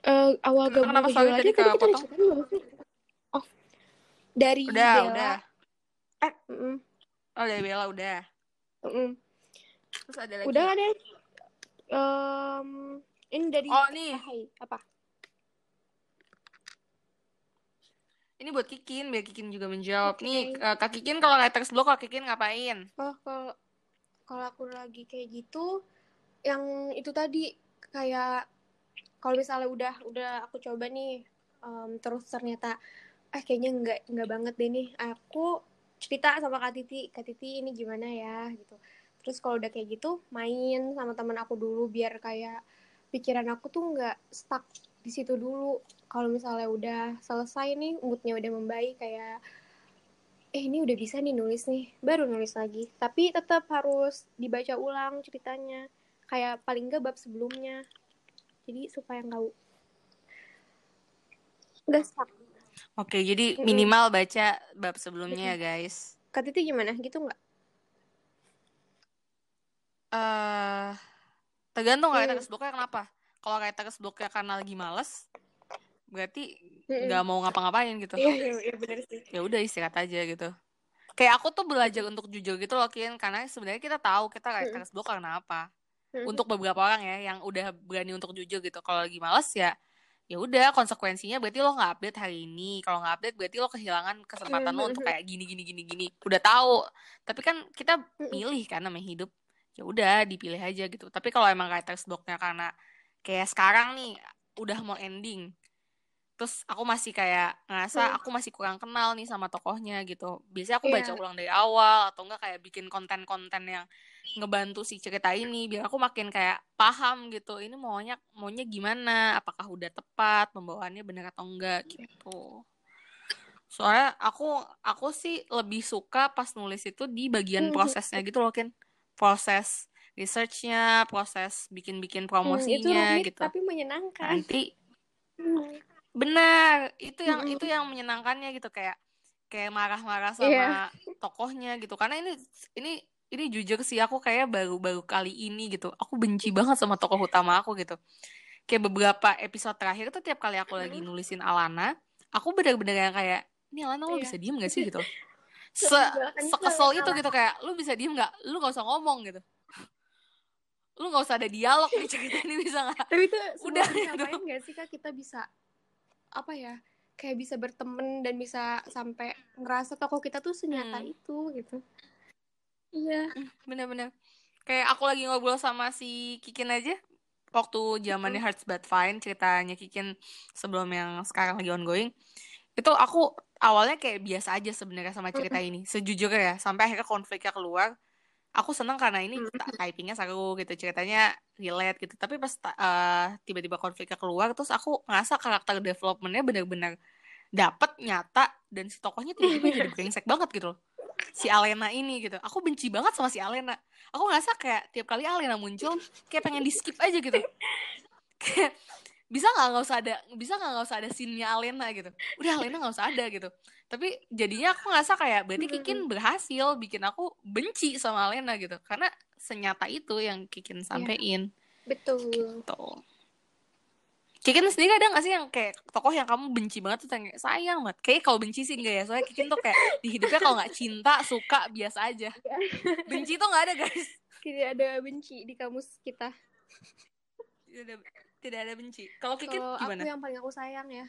Eh, awal gabung kenapa ke sorry Joelada tadi kita sih? oh dari udah Bella udah eh mm, oh dari Bella udah mm, terus ada lagi udah nggak? ada Em, ini dari oh nih hai apa Ini buat Kikin, biar Kikin juga menjawab. Oke. Nih, eh, Kak Kikin kalau letters block, Kak Kikin ngapain? Oh, kalau kalau aku lagi kayak gitu, yang itu tadi kayak kalau misalnya udah udah aku coba nih, em, terus ternyata ah kayaknya nggak nggak banget deh nih. Aku cerita sama Kak Titi, Kak Titi ini gimana ya gitu. Terus kalau udah kayak gitu, main sama teman aku dulu biar kayak pikiran aku tuh nggak stuck di situ dulu. Kalau misalnya udah selesai nih, moodnya udah membaik kayak eh ini udah bisa nih nulis nih baru nulis lagi tapi tetap harus dibaca ulang ceritanya kayak paling nggak bab sebelumnya jadi supaya nggak nggak stuck Oke, jadi minimal baca bab sebelumnya ya, guys. Kak Titi gimana gitu nggak eh tergantung kayak Hmm. blocknya kenapa. Kalau kayak letters blocknya karena lagi males, berarti nggak mau ngapa-ngapain gitu. iya iya iya benar sih Ya udah istirahat aja gitu. Kayak aku tuh belajar untuk jujur gitu loh, Kin. Karena sebenarnya kita tahu kita kayak Mm-mm. letters block karena apa. Mm-mm. untuk beberapa orang ya yang udah berani untuk jujur gitu. Kalau lagi males ya ya udah konsekuensinya berarti lo nggak update hari ini. Kalau nggak update berarti lo kehilangan kesempatan lo untuk kayak gini gini gini gini. Udah tahu. Tapi kan kita milih kan namanya hidup. Ya udah dipilih aja gitu. Tapi kalau emang kayak text blocknya karena kayak sekarang nih udah mau ending terus aku masih kayak ngerasa Hmm. aku masih kurang kenal nih sama tokohnya gitu. Biasanya aku Iya. baca ulang dari awal atau enggak kayak bikin konten-konten yang ngebantu si cerita ini biar aku makin kayak paham gitu ini maunya maunya gimana apakah udah tepat pembawaannya bener atau enggak gitu soalnya aku aku sih lebih suka pas nulis itu di bagian Hmm. prosesnya gitu loh Ken proses researchnya proses bikin-bikin Hmm, itu promosinya rumit gitu tapi menyenangkan nanti Hmm. benar itu yang Mm-mm. itu yang menyenangkannya gitu kayak kayak marah-marah sama Iya. tokohnya gitu karena ini ini ini jujur sih aku kayak baru-baru kali ini gitu. Aku benci banget sama tokoh utama aku gitu. Kayak beberapa episode terakhir tuh tiap kali aku lagi nulisin Alana aku bener-bener yang kayak ini Alana lo Iya. bisa diem gak sih? Gitu. Se Belakangnya sekesel itu gitu kayak lu bisa diem gak? Lu gak usah ngomong gitu. Lu gak usah ada dialog di cerita ini bisa gak? Tapi itu Udah, pencapaian gitu. gak sih kak? Kita bisa apa ya kayak bisa berteman dan bisa sampai ngerasa tokoh kita tuh senyata Hmm. itu gitu. Iya. bener-bener. Kayak aku lagi ngobrol sama si Kikin aja waktu zamannya Hearts But Fine ceritanya Kikin sebelum yang sekarang lagi ongoing. Itu aku awalnya kayak biasa aja sebenarnya sama cerita ini sejujurnya ya sampai akhirnya konfliknya keluar. Aku seneng karena ini typingnya seru gitu ceritanya relate gitu. Tapi pas eh, tiba-tiba konfliknya keluar terus aku ngerasa karakter developmentnya bener-bener dapet nyata dan si tokohnya tiba-tiba jadi brengsek banget gitu loh si Alena ini gitu. Aku benci banget sama si Alena. Aku ngerasa kayak tiap kali Alena muncul kayak pengen di skip aja gitu. Kayak bisa nggak nggak usah ada bisa nggak nggak usah ada scene-nya Alena gitu. Udah Alena nggak usah ada gitu. Tapi jadinya aku ngerasa kayak berarti Kikin berhasil bikin aku benci sama Alena gitu. Karena senyata itu yang Kikin sampein. Betul. tuh Kikin sendiri ada gak sih yang kayak tokoh yang kamu benci banget tuh kayak sayang banget kayak kalau benci sih enggak ya soalnya Kikin tuh kayak di hidupnya kalau nggak cinta suka biasa aja benci tuh nggak ada guys Tidak ada benci di kamus kita. tidak ada tidak ada benci kalau Kikin Kalau gimana aku yang paling aku sayang ya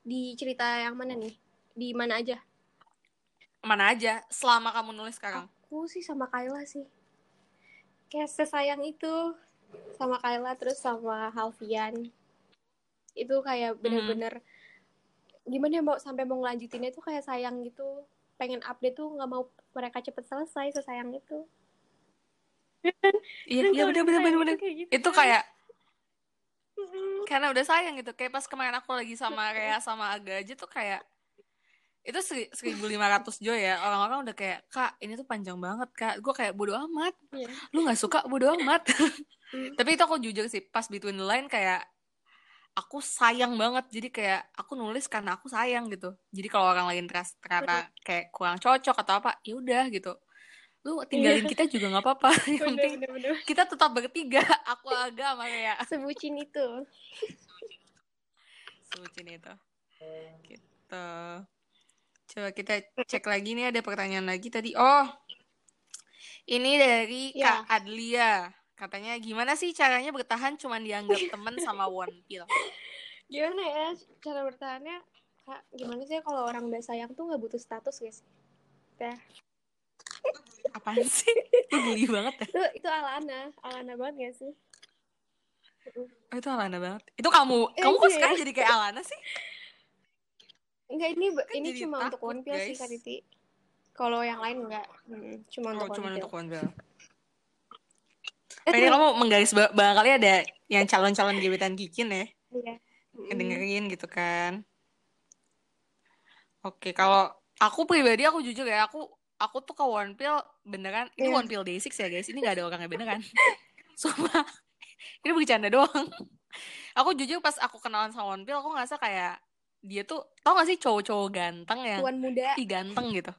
di cerita yang mana nih? Di mana aja? mana aja selama kamu nulis sekarang Aku sih sama Kayla sih. Kayak sesayang itu sama Kayla terus sama Halvian. Itu kayak bener-bener gimana ya mau sampai mau ngelanjutinnya itu kayak sayang gitu. Pengen update tuh nggak mau mereka cepet selesai sesayang itu. iya iya bener bener bener bener gitu itu kayak Mm-mm. karena udah sayang gitu kayak pas kemarin aku lagi sama Rea sama Aga aja tuh kayak itu seri- 1500 joy ya orang-orang udah kayak kak ini tuh panjang banget kak gue kayak bodo amat Iya. lu nggak suka bodo amat Hmm. tapi itu aku jujur sih pas between the line kayak aku sayang banget. Jadi kayak aku nulis karena aku sayang gitu. Jadi kalau orang lain ternyata kayak kurang cocok atau apa ya udah gitu. Lu tinggalin Iya. kita juga nggak apa-apa. Yang penting Bener, bener, bener. kita tetap bertiga. Aku Aga sama Rea. Sebucin itu. sebutin itu. Gitu. Coba kita cek lagi nih ada pertanyaan lagi tadi. Oh ini dari Ya. Kak Adlia katanya gimana sih caranya bertahan cuman dianggap temen sama One Pill Gimana ya cara bertahannya? Kak, gimana sih kalau orang udah sayang tuh nggak butuh status guys? Dah. apaan sih gue geli banget ya Itu itu Alana, Alana banget gak sih? oh, itu Alana banget itu kamu Eh, kamu kok iya. sekarang jadi kayak Alana sih Enggak ini Kan ini cuma untuk takut, One Piece sih Titi. Kalau yang lain enggak. Hmm, cuma oh, untuk cuma One untuk. One Kayaknya kamu menggaris ba- barangkali ada yang calon-calon gebetan Kikin ya Iya. dengerin gitu kan. Oke, kalau aku pribadi aku jujur ya, aku aku tuh ke One Pill beneran ini Iya. One Pill Day 6 ya guys. Ini gak ada orangnya beneran. Sumpah. Ini bercanda doang. Aku jujur pas aku kenalan sama One Pill, aku ngerasa kayak dia tuh tau gak sih cowok-cowok ganteng yang Tuan muda. ih ganteng gitu.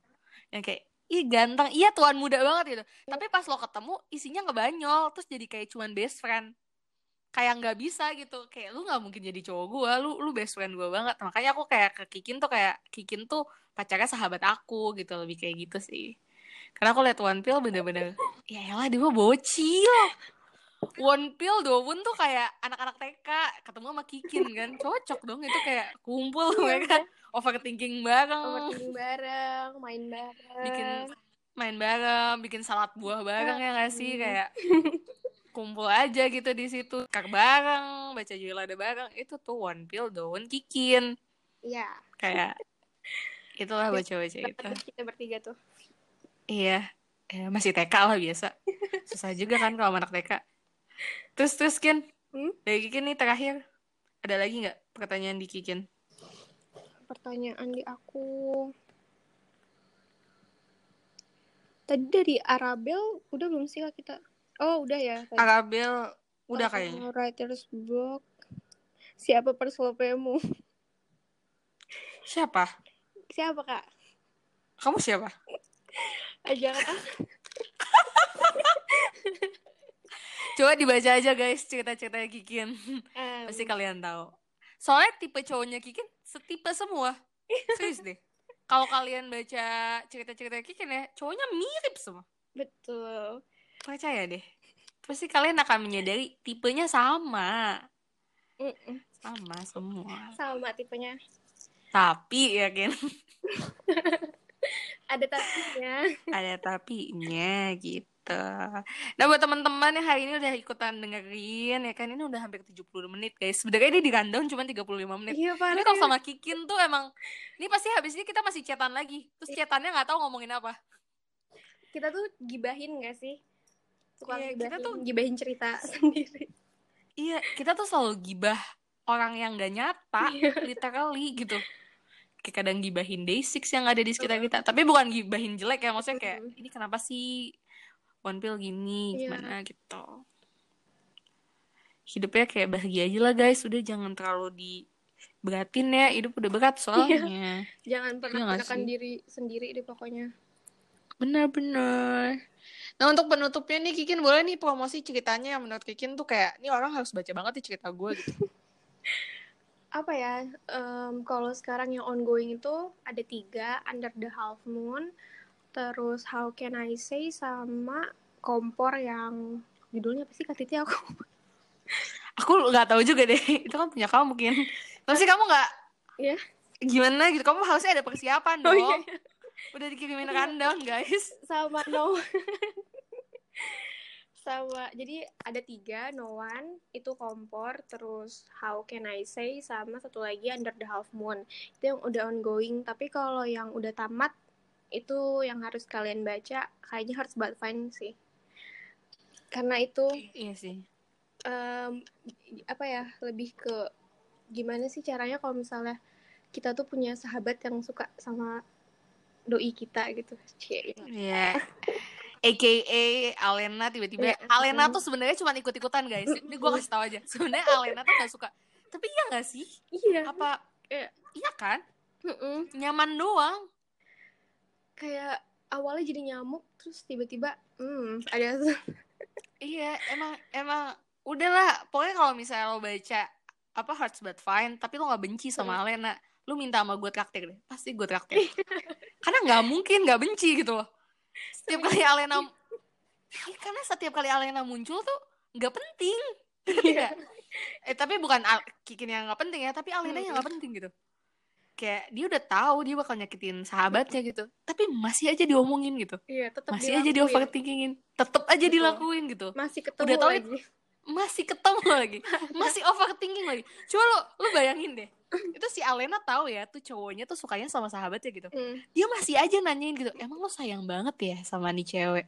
Yang kayak ih ganteng, iya tuan muda banget gitu. Tapi pas lo ketemu isinya ngebanyol, terus jadi kayak cuman best friend. Kayak nggak bisa gitu. Kayak lu nggak mungkin jadi cowok gue lu lu best friend gue banget. Makanya aku kayak ke Kikin tuh kayak Kikin tuh pacarnya sahabat aku gitu. Lebih kayak gitu sih. Karena aku liat One Pill bener-bener ya elah dia mah bocil. One Pill Dowon tuh kayak anak-anak TK ketemu sama Kikin kan. Cocok dong itu kayak kumpul mereka overthinking bareng. Overthinking bareng, main bareng. bikin main bareng bikin salad buah bareng ya nggak sih? Hmm. kayak kumpul aja gitu di situ. Kar bareng baca ada bareng. Itu tuh one pill daun kikin. Iya. kayak itulah baca-baca itu kita bertiga tuh. iya. Eh, masih TK lah biasa. Susah juga kan kalau anak TK terus terus kin. Hmm? dari kikin nih terakhir. Ada lagi nggak pertanyaan di kikin Pertanyaan di aku. Tadi dari Arabel udah belum sih Kak kita? Oh, udah ya. tadi. Arabel udah Oh, kayaknya Writer's block. Siapa perselopemu? Siapa? Siapa kak? Kamu siapa? Aja kak. Coba dibaca aja guys cerita-ceritanya Kikin. Um, Pasti kalian tahu. Soalnya tipe cowoknya Kikin setipe semua. Serius deh. Kalau kalian baca cerita-cerita Kikin ya, cowoknya mirip semua. betul. Percaya deh. Pasti kalian akan menyadari tipenya sama. Mm-mm. Sama semua. Sama tipenya. Tapi ya kan Ada tapinya. ada tapinya gitu. Nah buat teman-teman yang hari ini udah ikutan dengerin ya kan ini udah hampir 70 menit guys. Sebenarnya ini di rundown cuma 35 menit. Iya parah. kalau sama Kikin tuh emang ini pasti habis ini kita masih chatan lagi. Terus chatannya nggak tahu ngomongin apa. Kita tuh gibahin gak sih? Suka Iya, gibahin, kita tuh- gibahin cerita sendiri. Iya, kita tuh selalu gibah orang yang gak nyata, Iya. literally gitu. Kayak kadang gibahin day six yang ada di sekitar kita. Tapi bukan gibahin jelek ya, maksudnya kayak ini kenapa sih One Pill gini, Iya. gimana gitu. Hidupnya kayak bahagia aja lah guys, udah jangan terlalu diberatin ya, hidup udah berat soalnya. Jangan pernah Iya sih? diri sendiri deh pokoknya. Bener-bener. Nah untuk penutupnya nih Kikin boleh nih promosi ceritanya yang menurut Kikin tuh kayak ini orang harus baca banget nih cerita gue gitu. Apa ya? em, kalau sekarang yang ongoing itu ada tiga, Under the Half Moon, terus How Can I Say sama Kompor yang judulnya apa sih Kak Titi aku? Aku nggak tahu juga deh. Itu kan punya kamu mungkin. Tapi kamu nggak Iya. gimana gitu. Kamu harusnya ada persiapan Oh dong. iya, Udah dikirimin rundown guys. sama No. sama jadi ada tiga No One itu kompor terus How Can I Say sama satu lagi Under the Half Moon itu yang udah ongoing tapi kalau yang udah tamat itu yang harus kalian baca kayaknya harus buat fine sih karena itu Iya sih. em, apa ya lebih ke gimana sih caranya kalau misalnya kita tuh punya sahabat yang suka sama doi kita gitu Cie. Iya. AKA Alena tiba-tiba Iya. Alena tuh sebenarnya cuma ikut-ikutan guys. Ini gue kasih tahu aja. Sebenarnya Alena tuh gak suka. Tapi iya gak sih? iya Apa? Iya. Iya kan? Mm-mm. Nyaman doang. kayak awalnya jadi nyamuk terus tiba-tiba hmm ada Iya, emang emang udahlah. Pokoknya kalau misalnya lo baca apa Hearts But Fine, tapi lo nggak benci sama Alena, lo minta sama gue traktir deh. Pasti gue traktir. Karena nggak mungkin nggak benci gitu loh. Setiap kali Alena, Iya, karena setiap kali Alena muncul tuh nggak penting. Iya. eh tapi bukan Al- Kikin yang nggak penting ya, tapi Alena yang nggak penting gitu. Kayak dia udah tahu dia bakal nyakitin sahabatnya gitu, tapi masih aja diomongin gitu, iya tetap masih aja di dilakuin. overthinkingin, tetep aja Betul. dilakuin gitu masih ketemu Udah tahu lagi masih ketemu lagi masih overthinking lagi. Coba lo lo bayangin deh. Itu si Alena tahu ya tuh cowoknya tuh sukanya sama sahabatnya gitu. Hmm. dia masih aja nanyain gitu emang lo sayang banget ya sama nih cewek?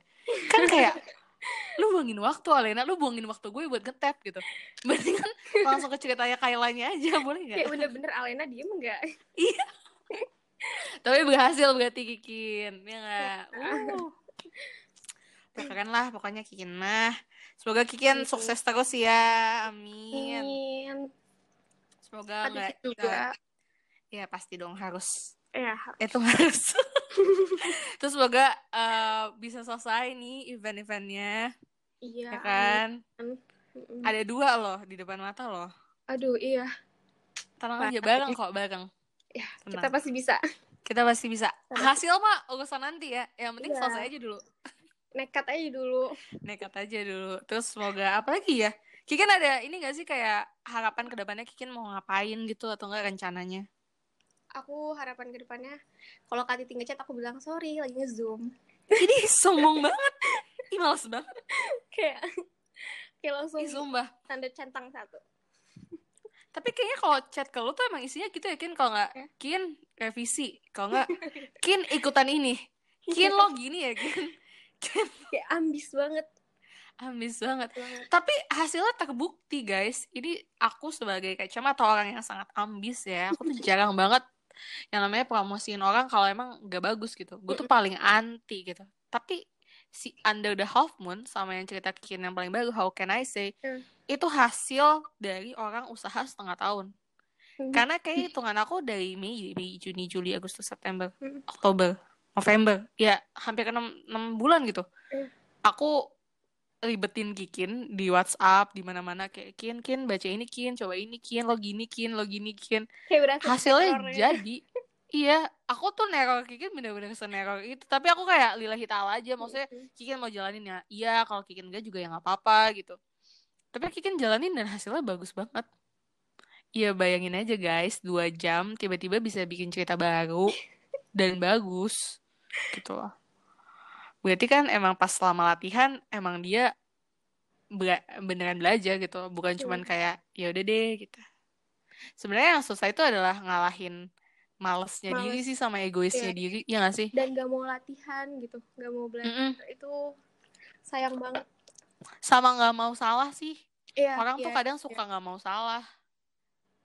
Kan kayak lu buangin waktu Alena lu buangin waktu gue buat ngetap gitu. Berarti kan langsung ke ceritanya Kailanya aja boleh nggak? Kayak bener-bener Alena diem nggak? Tapi berhasil berarti Kikin ya nggak? Uh. Udah keren lah pokoknya Kikin mah semoga Kikin Amin. sukses terus ya. Amin. Amin. semoga Ada nggak juga. Ya pasti dong harus. Ya itu harus. terus semoga eh, bisa selesai nih event-eventnya. Iya ya kan? ada dua loh di depan mata loh. Aduh iya. Tenang aja bareng kok bareng. Ya Tenang. kita pasti bisa. Kita pasti bisa. Hasil mah urusan nanti ya. Yang penting Iya. selesai aja dulu nekat aja dulu. Nekat aja dulu. Terus semoga apa lagi ya? Kikin ada ini gak sih kayak harapan ke depannya Kikin mau ngapain gitu atau enggak rencananya? Aku harapan ke depannya kalau Kak Titi ngechat aku bilang sorry lagi nge-zoom. Ini sombong banget. Ih males banget. Kayak kayak langsung Ih sumpah. tanda centang satu. Tapi kayaknya kalau chat ke lu tuh emang isinya gitu ya Kin? Kalau nggak. Kin revisi. Kalau nggak Kin ikutan ini. Kin lo gini ya Kin kayak ambis banget. Ambis banget. Banget. Tapi hasilnya terbukti guys. Ini aku sebagai kacamata atau orang yang sangat ambis ya. Aku tuh jarang banget Yang namanya promosiin orang kalau emang gak bagus gitu. Gue tuh paling anti gitu. Tapi si Under the Half Moon sama yang cerita Kin yang paling baru How Can I Say Hmm. itu hasil dari orang usaha setengah tahun. Hmm. Karena kayak hitungan aku dari Mei, Mei, Juni, Juli, Agustus, September, Hmm. Oktober, November, ya hampir 6, 6 bulan gitu. Hmm. Aku ribetin Kikin di WhatsApp, di mana-mana kayak Kin, Kin, baca ini Kin, coba ini Kin, lo gini Kin, lo gini Kin. Kayak Hasilnya teror ya. jadi. Iya, aku tuh neror Kikin bener-bener seneror itu. Tapi aku kayak lillahi ta'ala aja, maksudnya Hmm. Kikin mau jalanin ya, iya kalau Kikin enggak juga ya nggak apa-apa gitu. Tapi Kikin jalanin dan hasilnya bagus banget. Iya bayangin aja guys, dua jam tiba-tiba bisa bikin cerita baru dan bagus gitu loh. Berarti kan emang pas selama latihan emang dia bela- beneran belajar gitu, loh. bukan cuman Hmm. kayak ya udah deh gitu. Sebenarnya yang susah itu adalah ngalahin malesnya diri Males. sih sama egoisnya Iya. diri, ya gak sih? Dan gak mau latihan gitu, gak mau belajar. Mm-mm. Itu sayang banget. Sama nggak mau salah sih. Iya, Orang tuh iya. kadang suka nggak mau salah.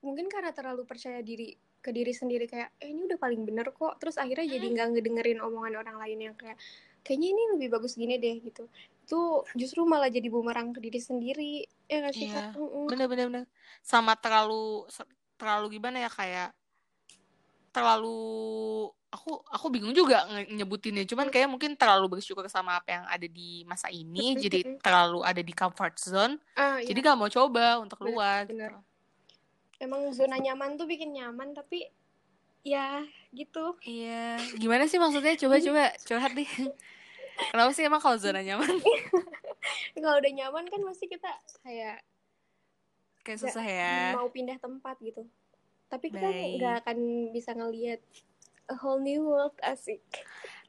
Mungkin karena terlalu percaya diri ke diri sendiri kayak, eh ini udah paling bener kok. Terus akhirnya jadi Hmm. nggak ngedengerin omongan orang lain yang kayak, kayaknya ini lebih bagus gini deh gitu. Itu justru malah jadi bumerang ke diri sendiri. Ya gak sih, Iya. Bener-bener bener. Sama terlalu terlalu gimana ya kayak terlalu aku aku bingung juga nyebutinnya cuman kayak mungkin terlalu bersyukur sama apa yang ada di masa ini jadi terlalu ada di comfort zone Ah, iya. jadi gak mau coba untuk Bener, keluar bener. gitu. Emang zona nyaman tuh bikin nyaman, tapi ya gitu. iya. Gimana sih maksudnya? Coba coba. Curhat deh. Kenapa sih emang kalau zona nyaman? Kalau udah nyaman kan pasti kita kayak kayak susah ya. mau pindah tempat gitu. Tapi kita nggak akan bisa ngelihat a whole new world asik.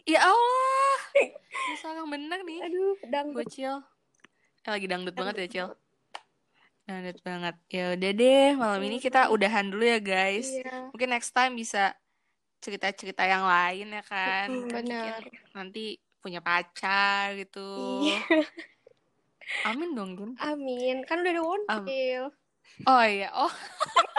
ya Allah! Bisa yang bener nih. Aduh, dangdut. bocil Eh, lagi dangdut banget ya cil dangdut banget. Ya udah deh malam ini kita udahan dulu ya guys. Iya, mungkin next time bisa cerita-cerita yang lain ya kan. Kan benar. Nanti punya pacar gitu. Iya. amin dong Gin Amin. Kan udah ada Wonpil. oh iya. Oh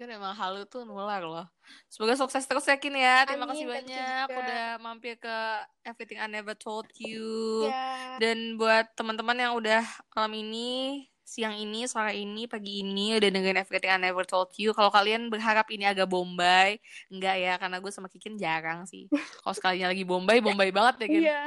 kan emang halu tuh nular loh semoga sukses terus ya Kin ya terima Amin, kasih banyak juga. udah mampir ke Everything I Never Told You Ya. Dan buat teman-teman yang udah malam ini, siang ini, sore ini, pagi ini udah dengerin Everything I Never Told You. Kalau kalian berharap ini agak bombay, enggak ya, karena gue sama Kikin jarang sih. Kalau sekalinya lagi bombay, bombay banget ya kan. Iya.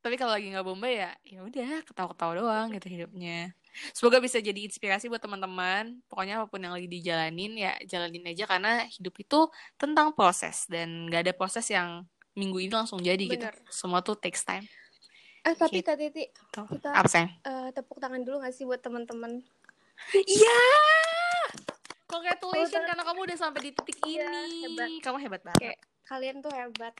Tapi kalau lagi nggak bombay ya, ya udah ketawa-ketawa doang gitu hidupnya. Semoga bisa jadi inspirasi buat teman-teman. Pokoknya apa pun yang lagi dijalanin ya jalanin aja karena hidup itu tentang proses dan nggak ada proses yang minggu ini langsung jadi gitu. Bener. Semua tuh takes time. Eh, tapi Gitu. Kak Titi, Tuh. Kita- eh, tepuk tangan dulu gak sih buat teman-teman? Iya. Congratulations Oh, karena kamu udah sampai di titik Iya, ini. hebat. Kamu hebat banget. Kayak kalian tuh hebat.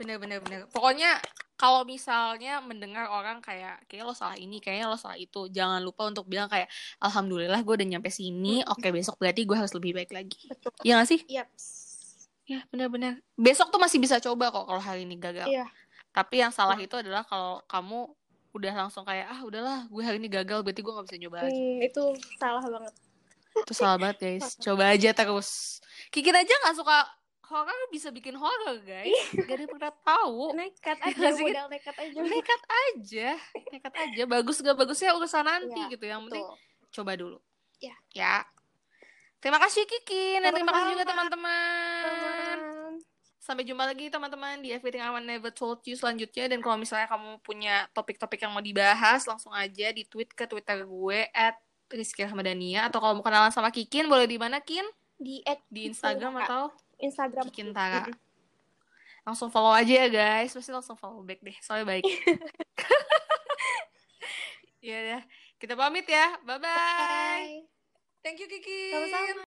Bener bener bener. Pokoknya kalau misalnya mendengar orang kayak kayak lo salah ini, kayaknya lo salah itu, jangan lupa untuk bilang kayak alhamdulillah gue udah nyampe sini. Oke, besok berarti gue harus lebih baik lagi. Betul. Iya gak sih? Yaps. Ya, bener-bener. Besok tuh masih bisa coba kok kalau hari ini gagal. Iya. Tapi yang salah itu adalah kalau kamu udah langsung kayak ah udahlah gue hari ini gagal berarti gue gak bisa nyoba lagi. Hmm, itu salah banget. Itu salah banget guys. Coba aja terus. Kikin aja nggak suka horor bisa bikin horor guys. Gak ada pernah tahu. Nekat aja, Nggak sih? modal nekat aja. Nekat aja, nekat aja. Bagus gak bagusnya urusan nanti Iya, gitu. Yang penting Betul. coba dulu. Iya. Ya. Terima kasih Kikin dan terima kasih juga teman-teman. Teman. Sampai jumpa lagi teman-teman di Everything I Never Told You selanjutnya. Dan kalau misalnya kamu punya topik-topik yang mau dibahas, langsung aja di tweet ke Twitter gue at Rizky Rahmadania. Atau kalau mau kenalan sama Kikin, boleh di mana Kin? Di at Di Instagram atau Instagram. Kikin Tara. Langsung follow aja ya guys. Pasti langsung follow back deh. Soalnya baik. Iya ya. Kita pamit ya. Bye-bye. Bye. Thank you Kiki. Sama-sama.